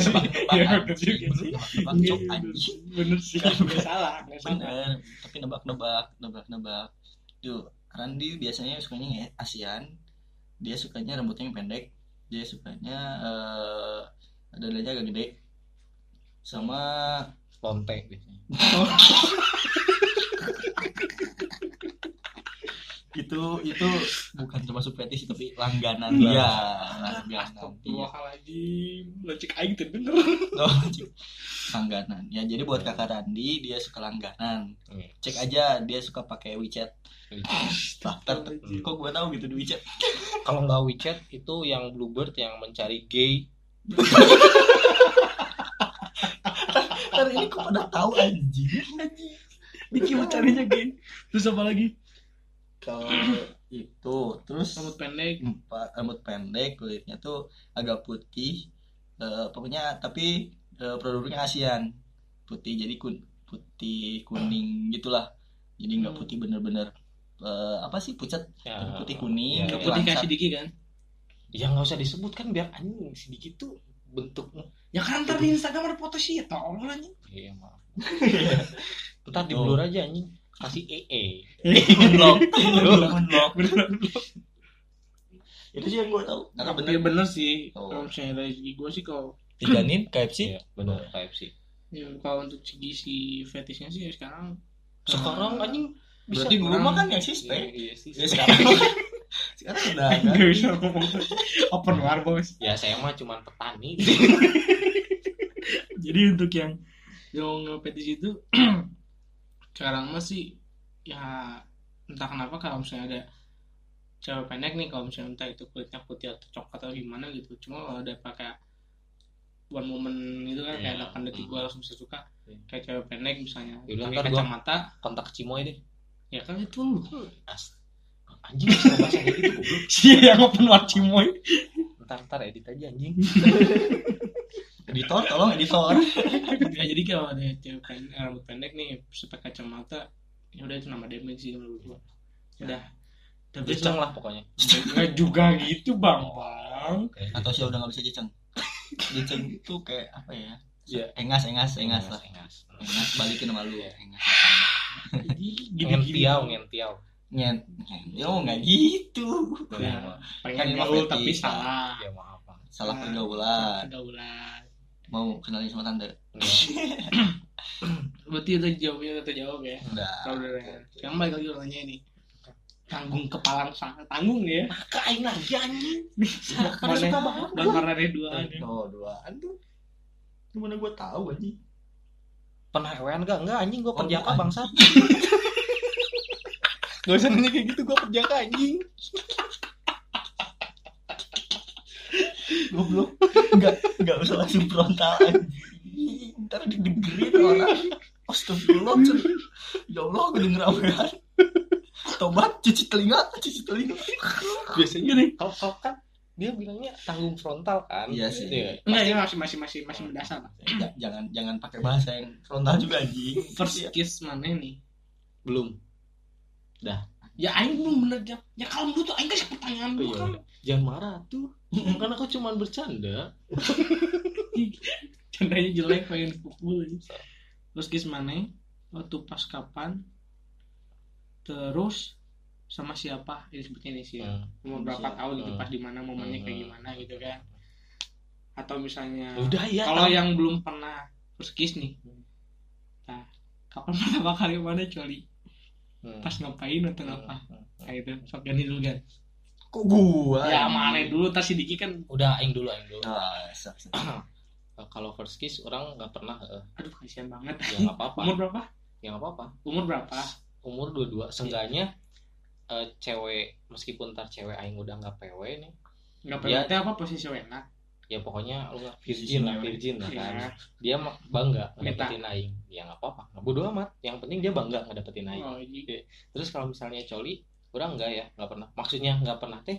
Speaker 1: sih.
Speaker 3: nebak-nebakan
Speaker 1: Iya,
Speaker 3: sih,
Speaker 1: bener juga sih.
Speaker 3: cok
Speaker 1: bener.
Speaker 3: anjing
Speaker 1: bener sih. Nggak salah nggak salah.
Speaker 3: bener tapi nebak-nebak nebak-nebak tuh Randi biasanya sukanya yang ASEAN dia sukanya rambutnya yang pendek dia sukanya eh dadanya agak gede. Sama
Speaker 2: lonte biasanya
Speaker 3: itu itu bukan termasuk fetish tapi langganan
Speaker 2: Lah.
Speaker 3: dia langganan
Speaker 1: dua
Speaker 3: dia
Speaker 1: hal lagi lecek aing tuh bener
Speaker 3: Oh, langganan. Ya jadi buat kakak Randi dia suka langganan. Cek aja dia suka pakai WeChat.
Speaker 2: Hmm.
Speaker 3: kok gue tahu gitu di WeChat?
Speaker 2: Kalau nggak WeChat itu yang Bluebird yang mencari gay.
Speaker 3: Ntar ini kok pada tahu anjing?
Speaker 1: Diki mau carinya geng terus apa lagi
Speaker 3: kalau itu terus
Speaker 1: rambut pendek.
Speaker 3: empat rambut pendek kulitnya tuh agak putih. Eh, pokoknya tapi eh, produknya ASEAN putih jadi kun putih kuning gitulah. Jadi nggak
Speaker 1: Hmm.
Speaker 3: putih bener-bener. Eh, apa sih pucat?
Speaker 2: Ya,
Speaker 3: Tapi putih kuning,
Speaker 2: ya, ya.
Speaker 1: putih kasih diki kan?
Speaker 2: Ya nggak usah disebut kan biar anjing. Sedikit tuh bentuknya
Speaker 1: ya kan ntar di Instagram ada foto sih tolong anjing.
Speaker 2: Iya maaf. Ntar di blur aja anjing kasih ee
Speaker 3: unlock. Unlock.
Speaker 1: Bener
Speaker 3: itu sih yang gue tahu. Karena
Speaker 1: tapi
Speaker 3: bener
Speaker 1: bener sih.
Speaker 3: Oh.
Speaker 1: kalau misalnya dari segi gue sih kalau
Speaker 3: dijanin KFC
Speaker 2: iya benar KFC
Speaker 1: ya, kalau untuk segi si fetishnya sih ya sekarang
Speaker 2: sekarang
Speaker 1: eh,
Speaker 2: anjing bisa
Speaker 3: berarti dulu mah kan yang
Speaker 2: Iya,
Speaker 3: sispek
Speaker 2: iya sih
Speaker 3: ya sekarang sekarang udah kan
Speaker 1: bisa ngomong. Open war bos.
Speaker 2: Ya saya mah cuman petani.
Speaker 1: Jadi untuk yang yang fetish itu sekarang mah sih ya entah kenapa kalau misalnya ada cewek pendek nih kalau misalnya entah itu kulitnya putih atau coklat atau gimana gitu. Cuma kalau ada pakai one moment itu kan kayak
Speaker 2: Iya.
Speaker 1: 8 detik gue langsung bisa suka.
Speaker 2: Iya.
Speaker 1: kayak cewek pendek misalnya
Speaker 2: Yaudah,
Speaker 1: pakai kacamata.
Speaker 2: kontak Cimoy deh.
Speaker 1: Ya kan itu
Speaker 2: As- anjing bisa bahasa kayak gitu goblok.
Speaker 1: Sih yang open war cimoy?
Speaker 2: Ntar ntar edit aja anjing
Speaker 3: editor tolong editor
Speaker 1: ya jadi kalau ada cewek pendek, rambut pendek nih pakai kacamata ya udah itu nama damage sih menurut gua. Udah. Tapi
Speaker 2: Jeceng lah pokoknya.
Speaker 1: Nggak juga gitu bang. Bang.
Speaker 3: Atau sih udah nggak bisa jeceng jeceng itu kayak apa ya?
Speaker 2: Iya.
Speaker 3: engas engas engas lah.
Speaker 2: engas.
Speaker 3: Engas balikin sama lu.
Speaker 2: Iya.
Speaker 3: engas.
Speaker 1: Gini
Speaker 2: ngentiau ngentiau
Speaker 3: nyet yo nggak gitu.
Speaker 1: Ya.
Speaker 3: Kan
Speaker 1: pengen
Speaker 3: ini mah
Speaker 1: gaul tapi salah.
Speaker 2: Ya maaf Bang.
Speaker 3: salah
Speaker 1: Nah.
Speaker 3: pergaulan.
Speaker 1: pergaulan
Speaker 3: mau kenalin sama tante?
Speaker 1: Berarti udah jawabnya udah terjawab ya?
Speaker 3: Udah
Speaker 1: kalau udah sekarang balik lagi orangnya ini tanggung kepalang sangat tanggung nih ya
Speaker 2: kain lagi anjing.
Speaker 1: Mana-
Speaker 2: suka banget.
Speaker 1: Dan karena ada dua
Speaker 3: oh duaan tuh. Gimana gue tahu aja
Speaker 2: pernah ewan enggak enggak anjing gua
Speaker 3: Oh,
Speaker 2: perjaka
Speaker 3: anjing.
Speaker 2: bangsa Gak usah nanya kayak gitu, gua perjaka anjing
Speaker 3: goblok. Nggak nggak usah langsung frontal ntar didengerin orang. Astagfirullah Cen. ya Allah gue denger apa tobat cuci telinga cuci telinga.
Speaker 2: Biasanya nih, kalau kalau kan dia bilangnya tanggung frontal kan?
Speaker 3: Iya sih.
Speaker 1: enggak ya masih masih masih masih mendasar
Speaker 3: jangan jangan pakai bahasa yang frontal juga anjing.
Speaker 1: First kiss mana nih?
Speaker 2: Belum
Speaker 1: ya aing belum bener jawab ya kalau dulu tuh aing kasih pertanyaan
Speaker 2: Oh,
Speaker 1: dulu
Speaker 2: iya.
Speaker 1: kan
Speaker 2: jangan marah tuh kan aku cuman bercanda
Speaker 1: candanya jelek pengen pukul terus kiss mana waktu pas kapan terus sama siapa ini sebutnya ini sih.
Speaker 2: Hmm.
Speaker 1: umur berapa
Speaker 3: Siapa?
Speaker 1: tahun gitu
Speaker 2: Hmm.
Speaker 1: pas di mana momennya kayak
Speaker 2: Hmm.
Speaker 1: gimana gitu kan atau misalnya
Speaker 2: udah ya
Speaker 1: kalau
Speaker 2: tahu.
Speaker 1: yang belum pernah first kiss nih nah kapan pertama kali mana coli
Speaker 2: Hmm.
Speaker 1: pas ngapain atau apa?
Speaker 2: Hmm.
Speaker 1: kayak itu sok ganti dulu kan
Speaker 3: kok gua?
Speaker 1: Ya mana dulu. Tas si Diki kan
Speaker 2: udah aing dulu aing dulu. Eh, kalau first kiss orang nggak pernah eh,
Speaker 1: aduh kasihan banget.
Speaker 2: Ya nggak apa-apa.
Speaker 1: Umur berapa?
Speaker 2: Ya nggak apa-apa.
Speaker 1: Umur berapa?
Speaker 2: Umur dua-dua. Seenggaknya eh, cewek meskipun ntar cewek aing udah nggak PW nih
Speaker 1: nggak
Speaker 2: Ya.
Speaker 1: penting apa posisi wena
Speaker 2: ya pokoknya lu virgin lah virgin lah kan.
Speaker 1: Ya
Speaker 2: dia bangga ngedapetin aing. Ya nggak apa-apa. Nggak bodo amat. Yang penting dia bangga ngedapetin aing.
Speaker 1: Oh ini
Speaker 2: terus kalau misalnya coli orang enggak ya? Nggak pernah. Maksudnya nggak pernah teh?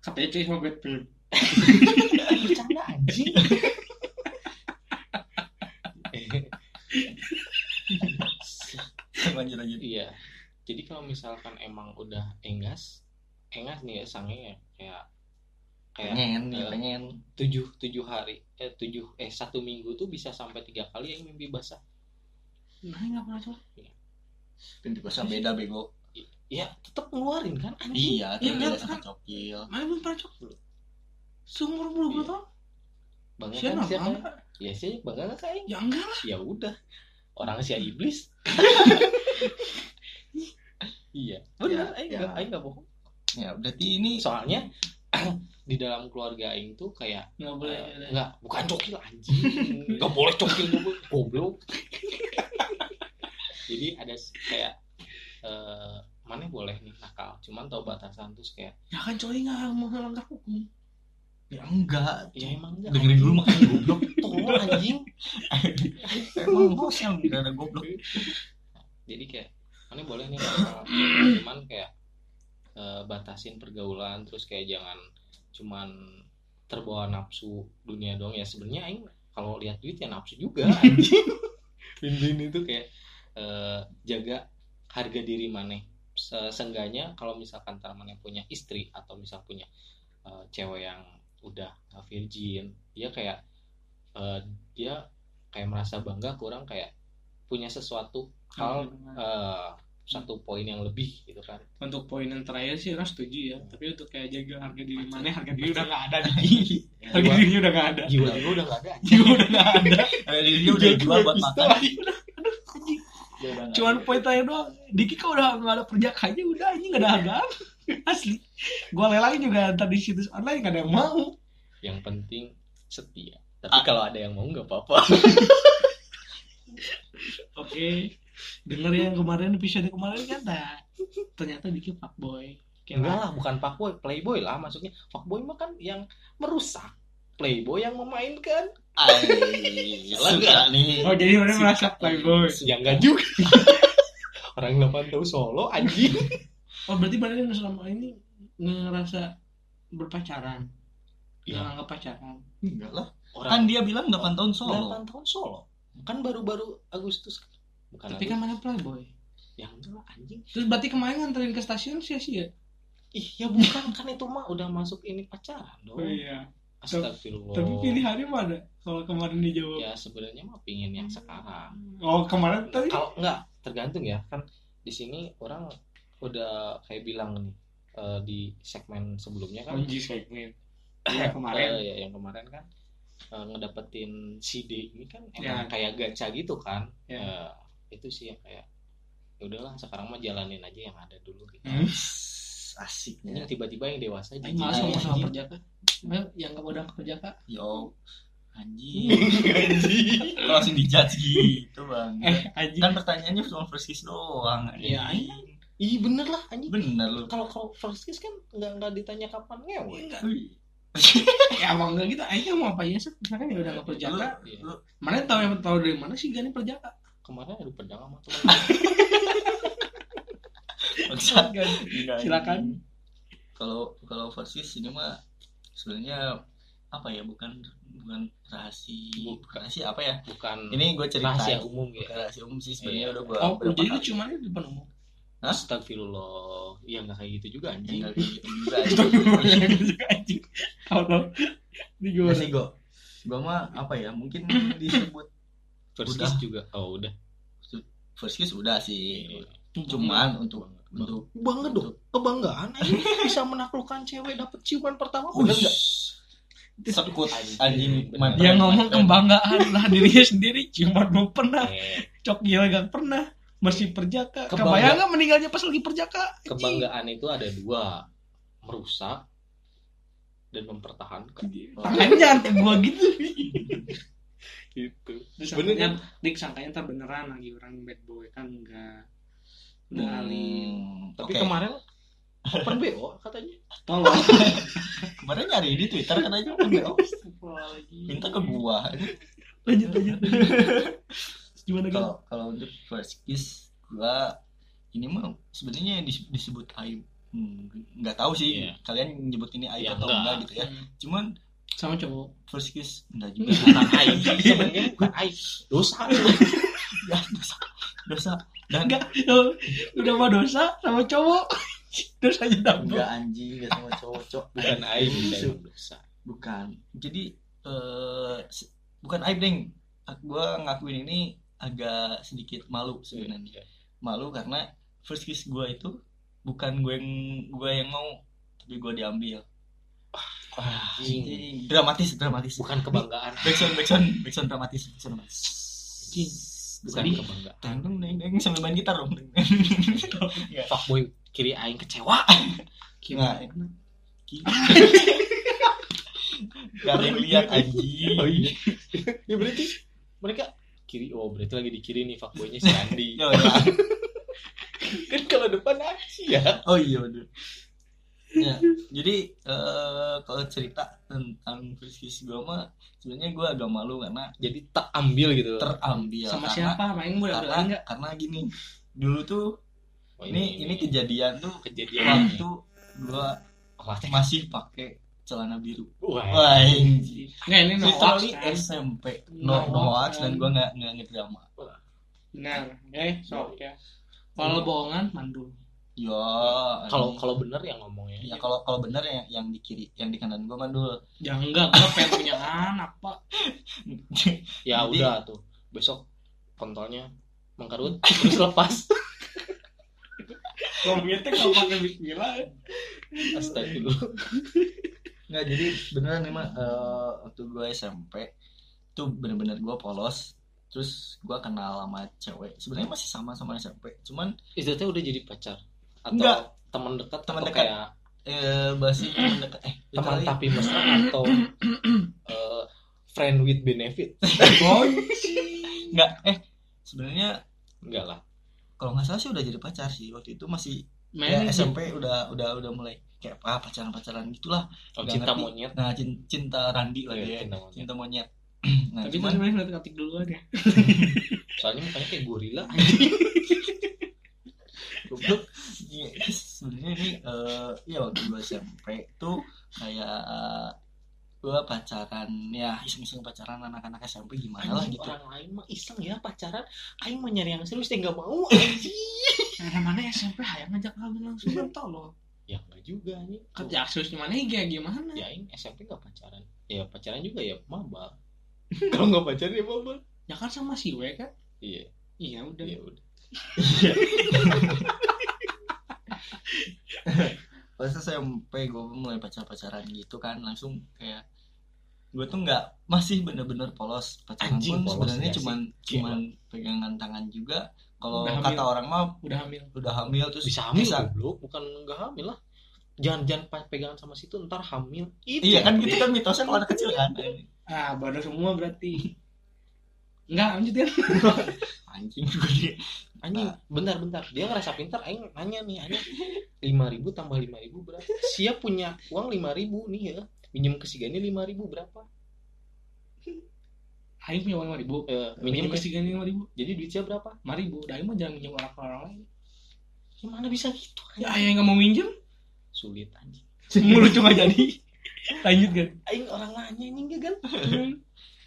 Speaker 1: Katanya cuy sama bad babe
Speaker 2: bercanda anjing.
Speaker 3: Lanjut lanjut.
Speaker 2: Iya. Jadi kalau misalkan emang udah engas engas nih ya sange ya. Kayak kayak
Speaker 3: pengen nih
Speaker 2: eh,
Speaker 3: pengen
Speaker 2: tujuh tujuh hari eh tujuh eh satu minggu tuh bisa sampai tiga kali yang mimpi basah.
Speaker 1: Nah nggak pernah coba.
Speaker 3: Pintu bahasa beda bego.
Speaker 2: Ya tetap ngeluarin kan anjing?
Speaker 3: Iya
Speaker 1: Iya,
Speaker 3: tapi beda
Speaker 1: kan?
Speaker 3: cokil.
Speaker 1: Mana belum pernah coba seumur belum
Speaker 2: Iya.
Speaker 1: tahun?
Speaker 2: Bangga
Speaker 1: siapa
Speaker 2: kan siapa? ya sih bangga nggak kayak
Speaker 1: ya enggak lah.
Speaker 2: Ya udah. Orang si iblis. Iya. Benar
Speaker 3: Ya,
Speaker 2: aing
Speaker 3: ya.
Speaker 2: nggak nggak bohong.
Speaker 3: Ya berarti ini
Speaker 2: soalnya di dalam keluarga aing tuh kayak
Speaker 1: nggak boleh
Speaker 2: eh,
Speaker 1: ada.
Speaker 2: nggak bukan cokil anjing. Nggak boleh cokil dulu goblok. Jadi ada kayak eh mana boleh nih nakal. Cuman tahu batasan terus kayak
Speaker 1: ya kan coy nggak mau melanggar hukum.
Speaker 3: Ya enggak
Speaker 2: ya emang enggak.
Speaker 3: Dengerin dulu makanya goblok.
Speaker 2: Tolong anjing.
Speaker 3: Emang host yang gak ada goblok.
Speaker 2: Jadi kayak mana boleh nih nakal. Cuman kayak eh, batasin pergaulan terus kayak jangan cuman terbawa nafsu dunia doang ya. Sebenarnya aing kalau lihat duit ya nafsu juga anjing. Itu. Kayak eh, jaga harga diri maneh. Se- seenggaknya kalau misalkan tar maneh punya istri atau misal punya eh, cewek yang udah virgin dia kayak eh, dia kayak merasa bangga kurang kayak punya sesuatu hal eh, satu poin yang lebih gitu kan.
Speaker 1: Untuk poin yang terakhir sih orang setuju ya. Tapi untuk kayak jaga harga diri mana harga diri udah nggak ada nih harga dirinya udah nggak ada.
Speaker 2: Jiwa jiwa udah nggak ada
Speaker 1: jiwa udah nggak ada.
Speaker 3: Eh, dia udah dijual buat makan.
Speaker 1: Cuman poin terakhir doang. Diki kok udah nggak ada perjakanya udah ini nggak ada hargaan asli. Gua lelang juga tadi situs online nggak ada yang mau.
Speaker 2: Yang penting setia. Tapi kalau ada yang mau nggak apa-apa.
Speaker 1: Oke denger yang kemarin episode kemarin kan dah ternyata Diki fuckboy.
Speaker 2: Enggak lah bukan fuckboy playboy lah maksudnya. Fuckboy mah kan yang merusak playboy yang memainkan.
Speaker 3: Ay,
Speaker 2: Salah
Speaker 3: suka
Speaker 2: nggak?
Speaker 3: nih.
Speaker 1: Oh jadi mana merasa playboy.
Speaker 2: Ya enggak juga. Orang 8 tahu solo anjing.
Speaker 1: Oh berarti mana yang selama ini ngerasa berpacaran?
Speaker 2: Iya.
Speaker 1: yang anggap pacaran?
Speaker 3: Enggak lah. Kan
Speaker 2: orang
Speaker 3: dia bilang 8 tahun solo.
Speaker 2: 8 tahun solo. Kan baru-baru Agustus bukan
Speaker 1: tapi kan mana playboy.
Speaker 2: Yang enggak lah, anjing.
Speaker 1: Terus berarti kemarin nganterin ke stasiun sia-sia?
Speaker 2: Ih ya bukan kan itu mah udah masuk ini pacaran dong.
Speaker 1: Iya.
Speaker 2: Astagfirullah.
Speaker 1: Tapi pilihannya mana kalau kemarin dijawab
Speaker 2: ya sebenarnya mah pingin yang sekarang.
Speaker 1: Oh kemarin tadi?
Speaker 2: Kalau enggak tergantung ya. Kan di sini orang udah kayak bilang nih eh, di segmen sebelumnya kan.
Speaker 1: Kunci segmen. Ya, kemarin.
Speaker 2: eh, ya, yang kemarin kan eh, ngedapetin CD ini kan
Speaker 1: Ya.
Speaker 2: emang kayak gacha gitu kan.
Speaker 1: Ya.
Speaker 2: Eh, itu sih yang kayak ya udahlah sekarang mah jalanin aja yang ada dulu gitu.
Speaker 1: Hmm.
Speaker 2: ini
Speaker 3: asiknya
Speaker 2: tiba-tiba yang dewasa jadi
Speaker 1: malas ngomong sama
Speaker 2: anjing.
Speaker 1: perjaka. Ayo, yang gak udah perjaka.
Speaker 3: Yo anjing. Lo langsung dijudge gitu bang?
Speaker 1: Eh anjing.
Speaker 3: Kan pertanyaannya cuma first kiss doang anjing.
Speaker 1: Iya, anjing.
Speaker 2: Ih bener lah anjing.
Speaker 3: Bener lu.
Speaker 2: Kalau kalau first kiss kan nggak nggak ditanya kapan ngewe.
Speaker 1: Enggak.
Speaker 3: Wih.
Speaker 1: ya emang enggak gitu. Aing mau apa ya sih? Misalkan ya udah gak perjaka.
Speaker 2: Iya.
Speaker 3: Lu-
Speaker 1: mana tahu yang tahu dari mana sih Gani perjaka
Speaker 2: kemarin ada pedang sama.
Speaker 3: Enggak,
Speaker 1: Silakan.
Speaker 3: anjing. kalau kalau kiss ini mah sebenarnya apa ya bukan bukan rahasia
Speaker 2: Bukan.
Speaker 3: rahasia apa ya
Speaker 2: bukan
Speaker 3: ini gue cerita
Speaker 2: rahasia umum
Speaker 3: bukan
Speaker 2: ya
Speaker 3: rahasia umum sih sebenarnya
Speaker 2: Iya.
Speaker 3: udah gue
Speaker 1: oh jadi itu cuma di depan umum
Speaker 3: Hah?
Speaker 2: Astagfirullah ya nggak kayak gitu juga anjing
Speaker 3: tinggal gitu juga
Speaker 1: anjing ini
Speaker 3: Gimana
Speaker 1: gimana
Speaker 3: sih gue gue mah apa ya mungkin disebut
Speaker 2: first
Speaker 3: Udah.
Speaker 2: kiss juga. Oh udah.
Speaker 3: First kiss udah sih.
Speaker 2: Iya.
Speaker 3: cuman untuk untuk
Speaker 2: bangga dong. kebanggaan anjing bisa menaklukkan cewek dapet ciuman pertama
Speaker 3: Ush,
Speaker 2: bener nggak?
Speaker 3: Sekut
Speaker 2: Anjing,
Speaker 1: dia ngomong kebanggaan lah dirinya sendiri. Cuma belum pernah.
Speaker 2: Eh,
Speaker 1: cok gila gak pernah. Masih perjaka. Kebayang nggak meninggalnya pas lagi perjaka
Speaker 2: kebanggaan itu ada dua. Merusak dan mempertahankan.
Speaker 1: Tangannya jangan ke gua gitu
Speaker 2: gitu.
Speaker 1: Terus
Speaker 2: Bener
Speaker 1: sangkanya, dik sangkanya ntar beneran lagi orang bad boy kan enggak alim
Speaker 3: Hmm,
Speaker 2: tapi
Speaker 3: oke.
Speaker 2: kemarin open bo katanya.
Speaker 1: Tolong.
Speaker 3: Kemarin nyari di twitter katanya kan BO. minta ke gua.
Speaker 1: Lanjut lanjut gimana kan
Speaker 3: kalau kalau untuk first kiss gua ini mah sebenarnya dis- disebut aib Hmm, nggak tahu sih
Speaker 2: Iya.
Speaker 3: kalian nyebut ini aib
Speaker 2: Ya,
Speaker 3: atau
Speaker 2: enggak.
Speaker 3: enggak gitu ya. Cuman
Speaker 1: sama cowok.
Speaker 3: First kiss enggak juga.
Speaker 2: Bukan aib. Sebenarnya bukan aib. Dosa.
Speaker 3: Ya dosa. Dosa. Dan
Speaker 1: enggak. Udah mah dosa sama cowok. Dosanya double
Speaker 3: enggak anjing enggak sama cowok cowok.
Speaker 2: Bukan aib dosa.
Speaker 3: bukan. Jadi eh bukan aib deng. Gua ngakuin ini agak sedikit malu sebenarnya. malu karena first kiss gua itu bukan gue yang gue yang mau tapi gue diambil Anjing. dramatis dramatis.
Speaker 2: Bukan kebanggaan.
Speaker 3: Backsound backsound backsound dramatis backsound dramatis.
Speaker 1: Anjing.
Speaker 2: bukan
Speaker 1: Sedih.
Speaker 2: kebanggaan.
Speaker 3: Teng teng teng teng sambil main gitar dong.
Speaker 2: Fuckboy kiri aing kecewa.
Speaker 3: Nggak. gak ada yang lihat anjing.
Speaker 2: Oh iya. Ya berarti mereka kiri oh berarti lagi di kiri nih fuckboynya si Andi.
Speaker 3: Yo, ya.
Speaker 2: kan kalau depan Aci ya.
Speaker 3: Oh iya bener ya jadi eh, kalau cerita tentang kiss gue mah sebenarnya gue agak malu karena
Speaker 2: jadi tak ambil gitu.
Speaker 3: Terambil
Speaker 1: sama
Speaker 3: karena,
Speaker 1: siapa? Main gue
Speaker 3: karena
Speaker 1: enggak
Speaker 3: karena gini dulu tuh
Speaker 2: Oh,
Speaker 3: ini ini kejadian tuh
Speaker 2: kejadian
Speaker 3: waktu gue
Speaker 2: teh.
Speaker 3: masih pakai celana biru.
Speaker 2: Wah,
Speaker 1: ini no
Speaker 3: literally
Speaker 1: kan?
Speaker 3: SMP no,
Speaker 1: No
Speaker 3: no dan
Speaker 1: kan.
Speaker 3: gue nggak nggak ngedrama
Speaker 1: benar. Oke sok ya. Kalau bohongan mandul
Speaker 3: ya
Speaker 2: kalau kalau bener yang ngomongnya.
Speaker 3: Ya kalau kalau bener yang yang di kiri yang di kanan gue mandul.
Speaker 1: Ya enggak gue pengen punya anak pak.
Speaker 2: Ya
Speaker 3: Jadi-
Speaker 2: udah tuh besok kontolnya mengkarut terus lepas.
Speaker 1: Ngomongnya tuh nggak pakai bismillah
Speaker 2: astagfirullah.
Speaker 3: Nggak jadi beneran emang eh, waktu gue SMP tuh bener-bener gue polos terus gue kenal sama cewek. Sebenarnya masih sama sama SMP cuman
Speaker 2: itu teh udah jadi pacar atau
Speaker 3: Enggak.
Speaker 2: teman dekat
Speaker 3: Teman dekat.
Speaker 2: kayak
Speaker 3: eh bahasa teman dekat. Eh
Speaker 2: teman
Speaker 3: literally-
Speaker 2: tapi mesra atau eh, friend with benefit?
Speaker 3: Nggak eh sebenarnya
Speaker 2: enggak lah.
Speaker 3: kalau nggak salah sih udah jadi pacar sih. Waktu itu masih
Speaker 1: main
Speaker 3: ya, SMP udah udah udah mulai kayak apa pacaran pacaran gitulah.
Speaker 2: Oh, cinta
Speaker 3: ngerti.
Speaker 2: monyet.
Speaker 3: Nah cinta, cinta Randi lah
Speaker 2: Iya,
Speaker 3: dia
Speaker 2: cinta monyet.
Speaker 3: cinta monyet. Nah
Speaker 1: tapi itu
Speaker 3: cuman
Speaker 1: sebenarnya ngeliat ketik dulu aja
Speaker 2: soalnya mukanya kayak gorila
Speaker 3: goblok. Iya, sebenarnya ini eh ya waktu gue SMP tuh kayak gue pacaran ya iseng-iseng pacaran anak-anak SMP gimana lah gitu.
Speaker 2: orang lain mah iseng ya pacaran. Aing mah nyari yang serius teh nggak mau anjing.
Speaker 1: Nah mana SMP hayang ngajak kawin langsung kan tolong
Speaker 2: ya enggak juga nih
Speaker 1: kerja aksus gimana ya gimana?
Speaker 2: Ya aing SMP nggak pacaran. Ya pacaran juga ya maba. Kalau nggak pacaran ya maba.
Speaker 1: Ya kan sama si W kan?
Speaker 2: Iya.
Speaker 1: Iya udah.
Speaker 2: Iya udah
Speaker 3: pas SMP gue mulai pacar-pacaran gitu kan langsung kayak gue tuh nggak masih bener-bener polos. Pacaran
Speaker 2: Anjing,
Speaker 3: pun
Speaker 2: polos
Speaker 3: sebenarnya
Speaker 2: nggak sih?
Speaker 3: cuman cuman pegangan tangan juga. Kalau kata orang mah
Speaker 1: udah hamil.
Speaker 3: udah hamil terus
Speaker 2: bisa hamil
Speaker 3: bisa
Speaker 2: goblok. Bukan nggak hamil lah. Jangan jangan pegangan sama situ ntar hamil. Itu
Speaker 3: iya kan gitu kan mitosnya kalau anak kecil kan.
Speaker 1: Ah baru semua berarti enggak lanjut ya.
Speaker 3: Anjing gue dia
Speaker 2: anjing bentar bentar. Dia ngerasa pintar aing nanya nih aing lima ribu tambah lima ribu berapa? Siap punya uang lima ribu nih ya. Minjem ke si Gani lima ribu berapa?
Speaker 1: Aing punya uang lima ribu?
Speaker 2: Eh,
Speaker 1: minjem ke si Gani lima ribu?
Speaker 2: Jadi duitnya berapa?
Speaker 1: lima ribu. Dah Aing mah jangan minjem orang orang lain.
Speaker 2: Gimana bisa gitu
Speaker 1: ya ayah nggak mau minjem.
Speaker 2: Sulit anjing.
Speaker 1: Mulut cuma jadi. Lanjut kan
Speaker 2: aing orang nanya ini enggak kan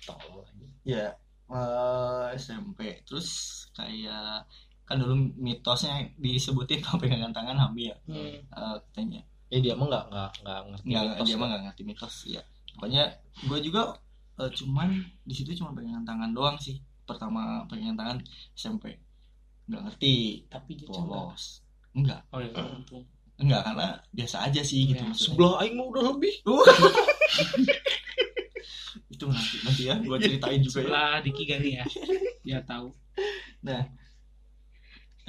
Speaker 2: tolol anjing.
Speaker 3: ya eh, SMP terus kayak kan dulu mitosnya disebutin kalau pegangan tangan hamil
Speaker 1: hmm.
Speaker 3: eh, katanya.
Speaker 2: Eh dia mah nggak nggak nggak ngerti
Speaker 3: nggak
Speaker 2: mitos
Speaker 3: dia
Speaker 2: kan.
Speaker 3: mah nggak ngerti mitos ya pokoknya gue juga eh, cuman di situ cuma pegangan tangan doang sih. Pertama pegangan tangan SMP nggak ngerti.
Speaker 1: Tapi dia
Speaker 3: polos enggak
Speaker 1: oh iya
Speaker 3: enggak karena biasa aja sih gitu
Speaker 1: Ya,
Speaker 3: maksudnya.
Speaker 2: Sebelah aing mah udah lebih
Speaker 3: itu nanti nanti ya gue ceritain juga ya.
Speaker 1: Sebelah Diki kali ya dia tahu.
Speaker 3: Nah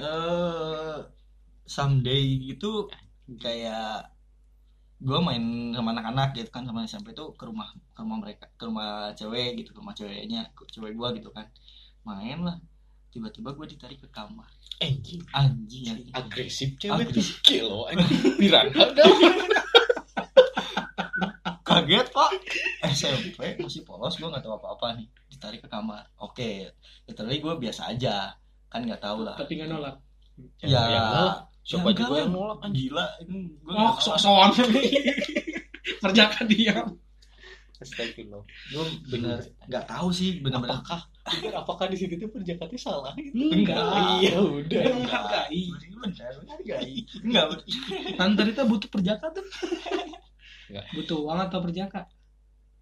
Speaker 3: eh someday gitu kayak gue main sama anak-anak gitu kan sama SMP tuh ke rumah ke rumah mereka ke rumah cewek gitu ke rumah ceweknya ke cewek gue gitu kan. Main lah tiba-tiba gue ditarik ke kamar.
Speaker 2: Anjing.
Speaker 3: Anjing ya
Speaker 2: agresif cewek
Speaker 3: Agresif.
Speaker 2: kilo anjing. Piranha
Speaker 3: kaget pak SMP masih polos gue nggak tahu apa-apa nih. Ditarik ke kamar. Oke literally gue biasa aja. Kan nggak tahu lah.
Speaker 1: Tapi nggak nolak.
Speaker 3: Ya,
Speaker 2: nolak? siapa
Speaker 3: ya
Speaker 2: juga
Speaker 3: enggak
Speaker 2: yang nolak? anjing.
Speaker 3: Gila ini gue
Speaker 1: oh sok-sokan perjaka diam.
Speaker 2: Astagfirullah.
Speaker 3: Gue bener nggak tahu sih bener-bener.
Speaker 2: Apakah? Bener apakah di sini tuh perjakatnya salah? Gitu
Speaker 1: Enggak.
Speaker 2: iya udah.
Speaker 1: Dia menghargai
Speaker 3: bener menghargai enggak.
Speaker 1: Tante Rita butuh perjaka tuh
Speaker 2: Enggak.
Speaker 1: butuh uang atau perjaka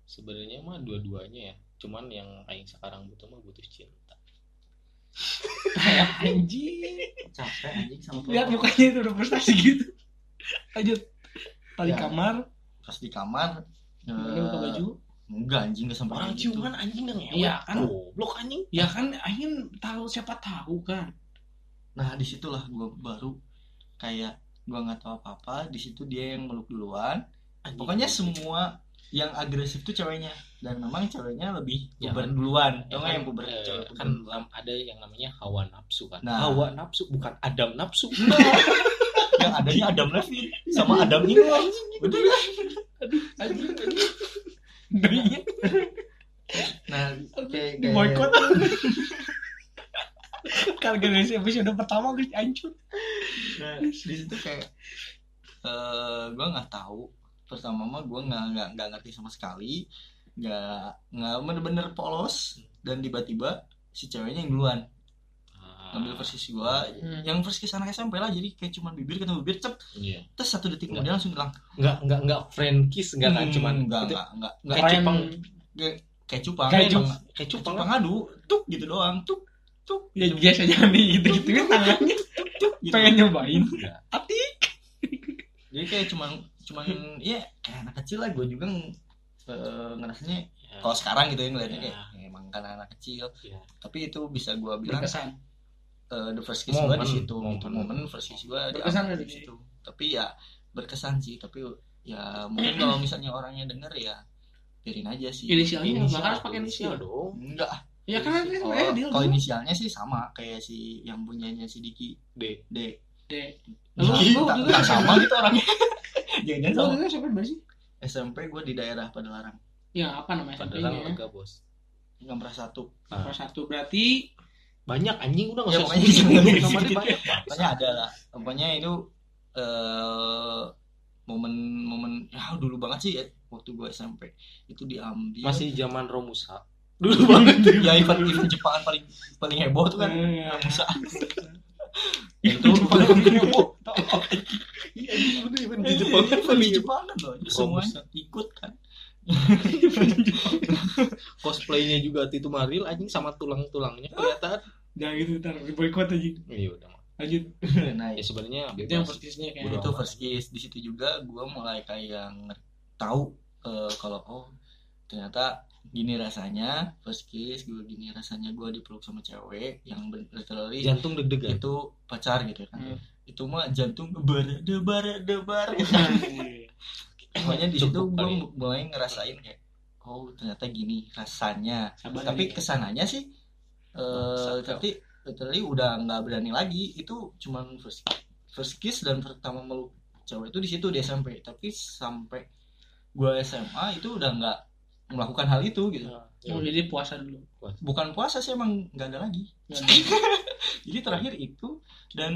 Speaker 2: sebenarnya mah dua-duanya ya. Cuman yang aing sekarang butuh mah butuh cinta.
Speaker 1: Kayak anjing.
Speaker 3: Capek anjing sama
Speaker 1: lihat mukanya itu udah frustasi gitu. Lanjut. Tali
Speaker 3: Ya.
Speaker 1: kamar.
Speaker 3: Pas di kamar
Speaker 1: kemudian buka
Speaker 3: eh,
Speaker 1: baju.
Speaker 3: enggak anjing gak sampai
Speaker 2: orang
Speaker 3: gitu.
Speaker 2: ciuman anjing nggak ngewe
Speaker 1: Iya, kan?
Speaker 2: goblok anjing.
Speaker 1: Ya kan ingin tahu siapa tahu kan?
Speaker 3: Nah di situlah gue baru kayak gue nggak tahu apa apa di situ dia yang meluk duluan
Speaker 2: Anjing.
Speaker 3: pokoknya semua yang agresif tuh ceweknya. Dan memang ceweknya lebih
Speaker 2: Ya,
Speaker 3: puber duluan.
Speaker 2: Ya kan,
Speaker 3: yang puber
Speaker 2: eh,
Speaker 3: cewek puber
Speaker 2: kan ada yang namanya hawa nafsu kan?
Speaker 3: Nah.
Speaker 2: hawa nafsu bukan adam nafsu.
Speaker 3: Yang adanya Adam Levine sama Adam Inor bener kan?
Speaker 1: anjing anjing.
Speaker 3: nah kayak
Speaker 1: di boykot karena dari episode pertama gue hancur.
Speaker 3: Nah, di situ kayak eh gue nggak tahu pertama mah gue nggak nggak nggak ngerti sama sekali. Nggak nggak bener-bener polos. Dan tiba-tiba si ceweknya yang duluan. Ngambil versi gue
Speaker 1: Hmm.
Speaker 3: yang versi anak SMP lah jadi kayak cuma bibir ketemu bibir cep.
Speaker 2: Iya.
Speaker 3: Terus satu detik kemudian langsung hilang.
Speaker 2: Nggak nggak nggak friend kiss nggak kan
Speaker 3: Hmm,
Speaker 2: cuman
Speaker 3: nggak nggak nggak nggak.
Speaker 2: Kayak cupang.
Speaker 3: kayak cupang.
Speaker 2: Kayak cupang. kayak cupang
Speaker 3: cupang. Adu tuk gitu doang. Tuk tuk
Speaker 1: ya biasanya nih gitu gituin tangannya
Speaker 3: gitu.
Speaker 1: pengen nyobain.
Speaker 2: Iya.
Speaker 3: jadi kayak cuman cuman ya kayak anak kecil lah gue juga eh, ngerasanya
Speaker 2: Ya,
Speaker 3: kalau sekarang gitu ya ngeliatnya
Speaker 2: Ya.
Speaker 3: kayak ya, emang kan anak kecil.
Speaker 2: Ya.
Speaker 3: tapi itu bisa gue bilang
Speaker 1: berkesan
Speaker 3: eh, the first kiss gue
Speaker 2: Momen,
Speaker 3: di situ
Speaker 2: momen.
Speaker 3: gitu. momen. First kiss gue
Speaker 1: Berkesan
Speaker 3: di situ. Tapi ya berkesan sih tapi ya mungkin kalau misalnya orangnya denger ya biarin aja sih.
Speaker 1: Inisialnya nggak harus pakai
Speaker 2: inisial
Speaker 1: inisial.
Speaker 2: dong.
Speaker 3: Enggak
Speaker 1: ya kan ada
Speaker 3: oh,
Speaker 1: oh,
Speaker 3: kalau
Speaker 1: dulu
Speaker 3: inisialnya sih sama kayak si yang punyanya si Diki.
Speaker 2: D.
Speaker 3: D.
Speaker 1: Deh
Speaker 3: Lu,
Speaker 1: lu dulu
Speaker 3: tak sama gitu orangnya jangan
Speaker 1: lu
Speaker 3: sama
Speaker 1: dulu siapa berapa sih?
Speaker 3: SMP gue di daerah Padalarang.
Speaker 1: Ya apa namanya?
Speaker 2: Padahal
Speaker 1: SMP-nya
Speaker 2: lega bos
Speaker 3: Ngampra satu.
Speaker 1: Nomor satu berarti
Speaker 2: banyak anjing. Udah
Speaker 3: Ya,
Speaker 2: nggak
Speaker 3: pokoknya jangan disebutin.
Speaker 2: banyak
Speaker 3: pokoknya ada lah. Pokoknya itu eh momen-momen ya dulu banget sih ya, waktu gue SMP itu diambil.
Speaker 2: Masih zaman Romusa dulu banget
Speaker 3: ya event event Jepangan paling paling heboh tuh kan
Speaker 1: Eh,
Speaker 3: Musa
Speaker 1: itu
Speaker 3: heboh
Speaker 2: iya anjing udah event di
Speaker 3: di
Speaker 2: Jepang.
Speaker 3: Jepang
Speaker 2: paling
Speaker 3: di Jepangan loh. Jadi semuanya ikut kan.
Speaker 2: Cosplaynya juga itu Maril anjing sama tulang-tulangnya kelihatan.
Speaker 1: Jangan gitu ntar di boykot aja.
Speaker 2: Iya udah
Speaker 1: lanjut.
Speaker 3: Nah
Speaker 2: ya sebenarnya
Speaker 1: itu yang
Speaker 2: bebas
Speaker 1: persisnya kayak
Speaker 2: Udah.
Speaker 3: itu first kiss di situ juga gue mulai kayak tahu eh, kalau oh ternyata gini rasanya first kiss gue gini rasanya gue dipeluk sama cewek yang literally
Speaker 2: jantung deg-degan.
Speaker 3: itu pacar gitu kan.
Speaker 1: Hmm.
Speaker 3: itu mah jantung debar debar. Debar gitu. pokoknya di situ gue mulai ngerasain kayak oh ternyata gini rasanya.
Speaker 1: Sabar
Speaker 3: tapi
Speaker 1: ya.
Speaker 3: ke sananya sih eh tapi literally udah nggak berani lagi. Itu cuman first first kiss dan pertama meluk cewek itu di situ di SMP tapi sampai gue SMA itu udah nggak melakukan hal itu gitu.
Speaker 1: Oh jadi puasa dulu.
Speaker 3: Bukan puasa sih emang nggak ada lagi.
Speaker 1: Nggak
Speaker 3: jadi terakhir itu dan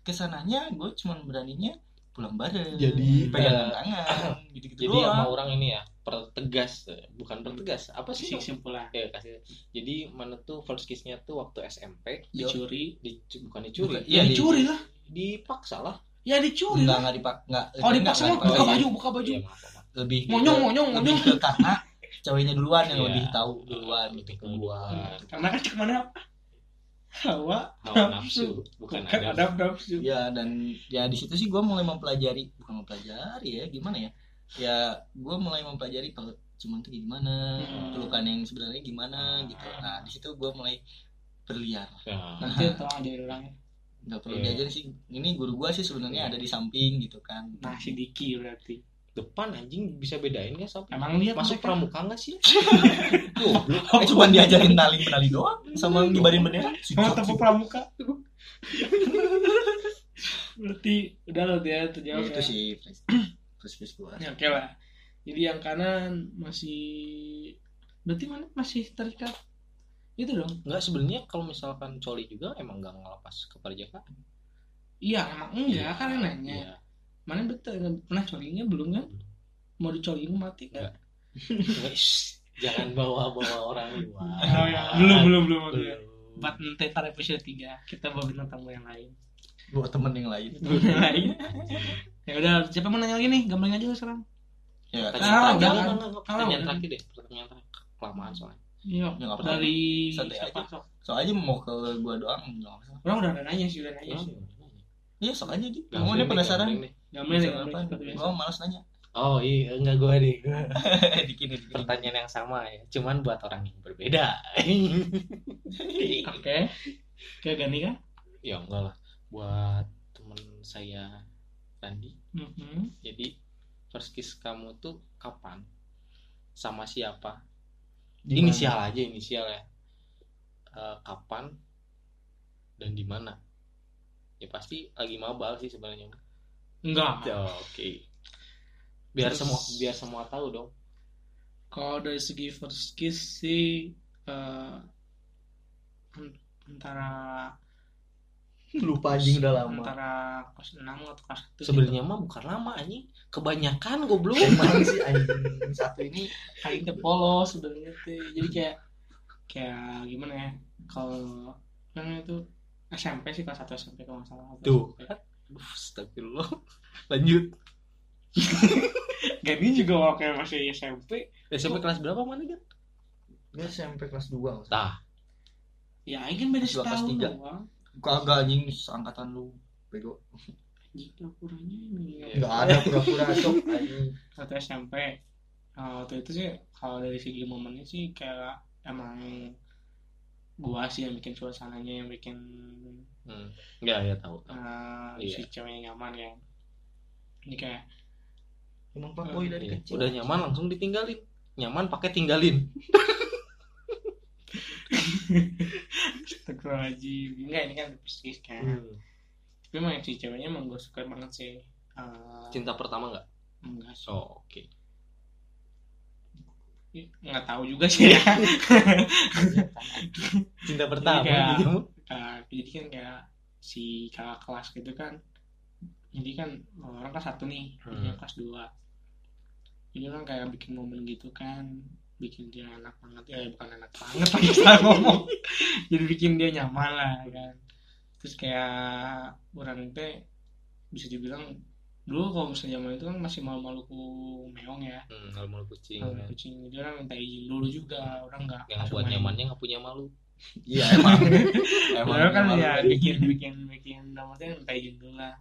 Speaker 3: ke sananya gue cuman beraninya pulang bareng
Speaker 2: Jadi,
Speaker 3: pegangan
Speaker 2: eh,
Speaker 3: tangan gitu-gitu
Speaker 2: jadi
Speaker 3: doang.
Speaker 2: sama orang ini ya pertegas bukan pertegas apa sih?
Speaker 1: Kesimpulan.
Speaker 2: Ya kasih. Jadi mana tuh first kiss-nya tuh waktu SMP
Speaker 1: dicuri
Speaker 2: di, bukan dicuri
Speaker 3: Bukan,
Speaker 1: ya
Speaker 3: Iya, di-
Speaker 1: dicuri lah.
Speaker 2: dipaksa lah.
Speaker 1: Ya dicuri
Speaker 3: Enggak,
Speaker 1: lah.
Speaker 3: enggak dipak enggak.
Speaker 1: oh dipaksa mah
Speaker 3: enggak
Speaker 1: buka baju buka baju.
Speaker 2: Iya, maaf, maaf.
Speaker 3: Lebih
Speaker 1: monyong monyong monyong.
Speaker 3: karena ceweknya duluan yang
Speaker 2: Iya.
Speaker 3: lebih tahu duluan
Speaker 2: lebih
Speaker 3: gitu.
Speaker 2: duluan.
Speaker 1: Karena kan ke mana apa hawa
Speaker 2: hawa nafsu bukan
Speaker 1: bukan
Speaker 2: ada
Speaker 1: ada nafsu.
Speaker 3: Ya dan ya di situ sih gue mulai mempelajari bukan mempelajari ya gimana ya? Ya gue mulai mempelajari kalau cuman tuh gimana
Speaker 1: Hmm.
Speaker 3: pelukan yang sebenarnya gimana gitu. Nah di situ gue mulai berliar.
Speaker 2: Nah,
Speaker 1: nanti tolong ajarin orangnya
Speaker 3: nggak perlu
Speaker 2: Iya.
Speaker 3: diajarin sih. Ini guru gue sih sebenarnya ada di samping gitu kan.
Speaker 1: Nah si Diki berarti
Speaker 2: depan anjing bisa bedain nggak sampai
Speaker 1: emang dia
Speaker 2: masuk
Speaker 1: mereka?
Speaker 2: pramuka nggak sih goblok
Speaker 3: oh, cuma diajarin nali menali doang sama ngibarin bendera
Speaker 1: sama tepuk pramuka berarti udah lo dia terjawab
Speaker 3: itu
Speaker 1: ya.
Speaker 3: sih first kiss gue
Speaker 1: Ya, oke lah. Jadi yang kanan masih berarti mana masih terikat itu dong.
Speaker 2: nggak sebenarnya kalau misalkan coli juga emang nggak ngelepas keperjakaan
Speaker 1: Iya emang enggak kan yang nanya.
Speaker 2: Iya.
Speaker 1: Mana betul pernah colinya belum kan? Mau dicoliin mati kan?
Speaker 2: Jangan bawa-bawa orang luar
Speaker 1: Oh, ya. Belum belum belum. belum. Buat nanti pada episode 3 kita bawa bintang tamu yang lain.
Speaker 3: buat temen yang lain
Speaker 1: Tamu yang lain. ya udah siapa mau nanya lagi nih? Gambling aja lu sekarang.
Speaker 3: ya
Speaker 1: Ah,
Speaker 2: Pertanyaan terakhir,
Speaker 1: kan?
Speaker 2: enggak.
Speaker 1: Ah,
Speaker 2: pertanyaan terakhir deh pertanyaan terakhir kelamaan soalnya
Speaker 1: Iya.
Speaker 3: Ya.
Speaker 1: Dari siapa?
Speaker 3: aja. Soalnya mau ke gue doang
Speaker 1: Orang udah ada nanya sih, udah nanya sih.
Speaker 3: iya sok aja gitu
Speaker 2: nih,
Speaker 3: penasaran
Speaker 1: biasa.
Speaker 3: gue malas nanya.
Speaker 2: Oh iya enggak gue deh
Speaker 3: dikini dikini
Speaker 2: pertanyaan yang sama ya cuman buat orang yang berbeda.
Speaker 1: Oke. Oke, ganti kan?
Speaker 2: ya enggak lah. Buat temen saya Randi.
Speaker 1: Mhm.
Speaker 2: jadi first kiss kamu tuh kapan? Sama siapa?
Speaker 3: Di
Speaker 2: inisial aja inisial ya. Eh, kapan dan di mana? Ya pasti lagi mabal sih sebenarnya
Speaker 1: Enggak.
Speaker 2: Ya, oke. Biar
Speaker 1: Terus-
Speaker 2: semua biar semua tahu dong.
Speaker 1: Kalau dari segi first kiss sih eh, an- antara
Speaker 3: lupa anjing udah lama.
Speaker 1: Antara kelas 6 atau kelas 1
Speaker 2: sebenarnya mah bukan lama anjing. Kebanyakan goblok.
Speaker 3: Emang sih anjing. Satu ini
Speaker 1: kayak itu polos sebenarnya tuh. Jadi kayak kayak gimana ya? Kalau kan itu SMP sih kelas 1 SMP kalau nggak salah.
Speaker 2: Tuh. Aduh, Astagfirullah. Lanjut.
Speaker 1: Gani juga waktu masih SMP
Speaker 2: SMP kelas berapa mana kan
Speaker 3: dia SMP kelas 2
Speaker 2: tah.
Speaker 1: Ya ini kan beda
Speaker 3: kelas
Speaker 1: setahun
Speaker 3: tiga.
Speaker 1: doang.
Speaker 3: Kagak anjing seangkatan lu. Bego.
Speaker 1: Anjing kurangnya ini
Speaker 2: Iya.
Speaker 3: nggak ada pura-pura sok anjing.
Speaker 1: Satu SMP Nah, waktu itu sih kalau dari segi momennya sih kayak emang gua sih yang bikin suasananya yang bikin
Speaker 2: hmm. ya ya tahu tahu.
Speaker 1: uh,
Speaker 2: Iya.
Speaker 1: si ceweknya nyaman kan ini kayak
Speaker 3: emang pak boy dari
Speaker 2: Iya.
Speaker 3: kecil
Speaker 2: udah nyaman langsung ditinggalin nyaman pakai tinggalin
Speaker 1: Astagfirullahaladzim enggak ini kan persis kan
Speaker 2: Hmm.
Speaker 1: tapi emang si ceweknya emang gue suka banget sih uh,
Speaker 2: cinta pertama nggak
Speaker 1: enggak sih
Speaker 2: oh, oke
Speaker 1: nggak tahu juga sih ya
Speaker 2: cinta
Speaker 1: pertama kayak-
Speaker 2: gitu.
Speaker 1: Uh, jadi kan kayak si kakak kelas gitu kan jadi kan orang kelas satu nih
Speaker 2: Hmm.
Speaker 1: dia kelas dua jadi kan kayak bikin momen gitu kan bikin dia enak banget ya bukan enak banget lagi salah ngomong jadi bikin dia nyaman lah kan terus kayak orang itu bisa dibilang dulu kalau misalnya zaman itu kan masih malu-malu ku meong ya.
Speaker 2: Hmm, kalau mau kucing
Speaker 1: malu kucing. Dia orang minta izin dulu juga orang nggak
Speaker 2: yang buat
Speaker 1: main.
Speaker 2: nyamannya nggak punya malu.
Speaker 3: Iya emang.
Speaker 1: Padahal kan
Speaker 3: malu.
Speaker 1: ya bikin bikin bikin namanya minta izin dulu lah.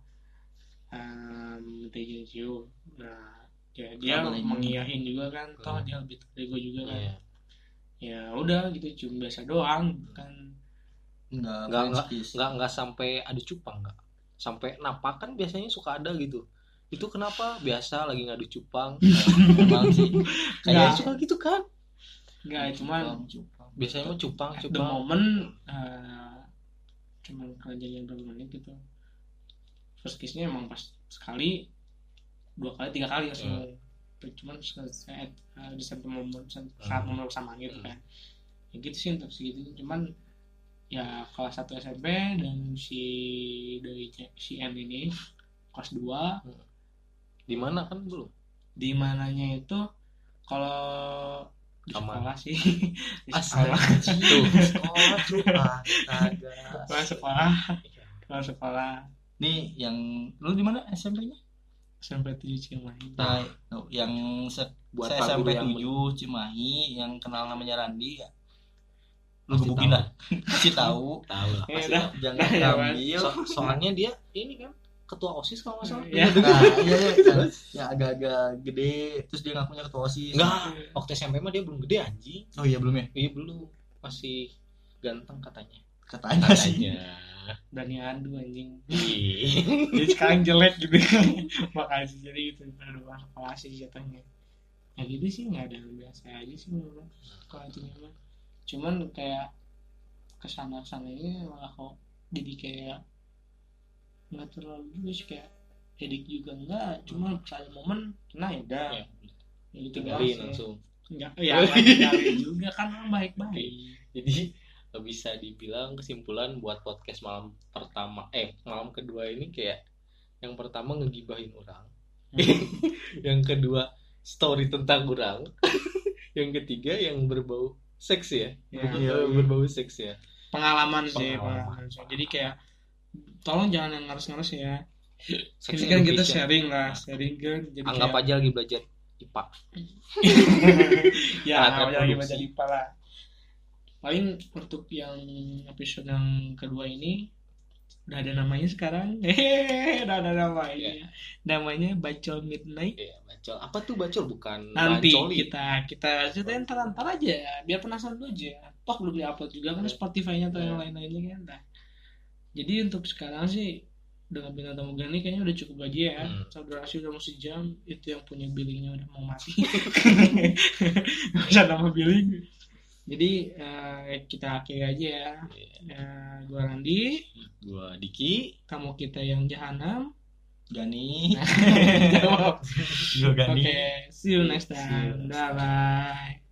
Speaker 1: Um, minta izin cium nah ya dia mengiyain juga kan. Toh
Speaker 2: Hmm.
Speaker 1: dia lebih ego juga kan.
Speaker 2: Iya.
Speaker 1: ya udah gitu cium biasa doang kan.
Speaker 3: Nggak
Speaker 2: Nggak, nggak nggak sampai ada cupang nggak. Sampai napak kan biasanya suka ada gitu itu kenapa? Biasa lagi ngadu cupang.
Speaker 3: Emang sih.
Speaker 1: Nggak.
Speaker 2: kayak suka gitu kan?
Speaker 1: Nggak cuman
Speaker 3: Cupang.
Speaker 2: biasanya mah cupang
Speaker 1: at the
Speaker 2: cupang.
Speaker 1: moment uh, cuman kejadian berapa menit gitu. First kissnya emang pas sekali dua kali tiga kali langsung cuman saat uh, di satu momen saat
Speaker 2: Hmm.
Speaker 1: momen bersamaan gitu
Speaker 2: Hmm.
Speaker 1: kan. Ya gitu sih untuk segitu cuman ya kelas satu SMP dan si dari si N ini kelas 2
Speaker 2: di mana kan belum
Speaker 1: di mananya itu kalau di sekolah sih. Di sekolah.
Speaker 2: Tuh
Speaker 3: sekolah tuh astaga.
Speaker 1: Kalau sekolah. Kalau sekolah.
Speaker 3: Nih yang lu di mana SMP-nya
Speaker 1: sampai tujuh Cimahi.
Speaker 3: Nah yang se-
Speaker 2: buat
Speaker 3: saya SMP 7 Cimahi yang kenal namanya Randi ya. Lu gebukin
Speaker 2: tahu.
Speaker 3: lah. Kasih tahu.
Speaker 2: Tahu lah.
Speaker 1: Ya
Speaker 3: jangan
Speaker 1: Ya, Mas.
Speaker 3: ambil
Speaker 2: So- soalnya dia ini kan ketua osis kalau nggak salah.
Speaker 1: Ya.
Speaker 3: nah iya iya yang, yang agak-agak gede terus dia ngakunya ketua osis.
Speaker 2: Enggak waktu SMP mah dia belum gede anjing.
Speaker 3: Oh iya belum ya?
Speaker 2: Iya belum. Masih ganteng katanya.
Speaker 3: Katanya sih.
Speaker 1: Dani Adu anjing.
Speaker 2: Ih.
Speaker 1: jadi sekarang jelek gitu. Makasih jadi gitu. Aduh sekolah sih jatuhnya. Ya gitu sih nggak ada biasa aja sih menurut sekolah itu memang. Cuman kayak ke sana ke sana ini malah kok jadi kayak nggak terlalu juga sih kayak edik juga enggak cuma saya momen kena ya udah
Speaker 2: Ya,
Speaker 1: ya gitu
Speaker 2: tinggalin langsung.
Speaker 1: Enggak ya tinggalin juga kan orang baik baik
Speaker 2: jadi bisa dibilang kesimpulan buat podcast malam pertama eh malam kedua ini kayak yang pertama ngegibahin orang yang kedua story tentang orang yang ketiga yang berbau seks ya,
Speaker 1: Ya.
Speaker 2: Ber-
Speaker 3: Iya, iya.
Speaker 2: berbau seks ya.
Speaker 1: Pengalaman sih
Speaker 2: Pengalaman.
Speaker 1: pengalaman jadi kayak tolong jangan yang ngeres-ngeres ya.
Speaker 2: Sex
Speaker 1: ini kan kita sharing lah sharing kan jadi
Speaker 2: anggap
Speaker 1: kayak,
Speaker 2: aja lagi belajar IPA
Speaker 1: ya
Speaker 2: Alat
Speaker 1: lagi
Speaker 2: reproduksi.
Speaker 1: baca IPA lah. Paling untuk yang episode yang kedua ini udah ada namanya sekarang. Hehehe udah ada namanya.
Speaker 2: Iya.
Speaker 1: namanya bacol midnight.
Speaker 2: Ya bacol. Apa tuh bacol? Bukan
Speaker 1: nanti
Speaker 2: bancoli.
Speaker 1: kita kita ceritain ntar ntar aja. Biar penasaran dulu aja. Toh belum diupload juga kan
Speaker 2: Iya.
Speaker 1: Spotify-nya atau yang
Speaker 2: Iya.
Speaker 1: lain-lainnya kan. Dah jadi untuk sekarang sih dengan bintang tamu gani kayaknya udah cukup aja ya.
Speaker 2: Hmm.
Speaker 1: so, durasi udah mau sejam itu yang punya billingnya udah mau mati. Nggak usah nama billing. Jadi eh, kita akhiri aja ya.
Speaker 2: Iya.
Speaker 1: Eh, gua Randi.
Speaker 2: Gua Diki.
Speaker 1: Tamu kita yang jahanam.
Speaker 3: Gani.
Speaker 1: Jawab.
Speaker 3: Yo Gani.
Speaker 1: Oke see you next
Speaker 2: See you
Speaker 1: time
Speaker 2: next
Speaker 1: bye bye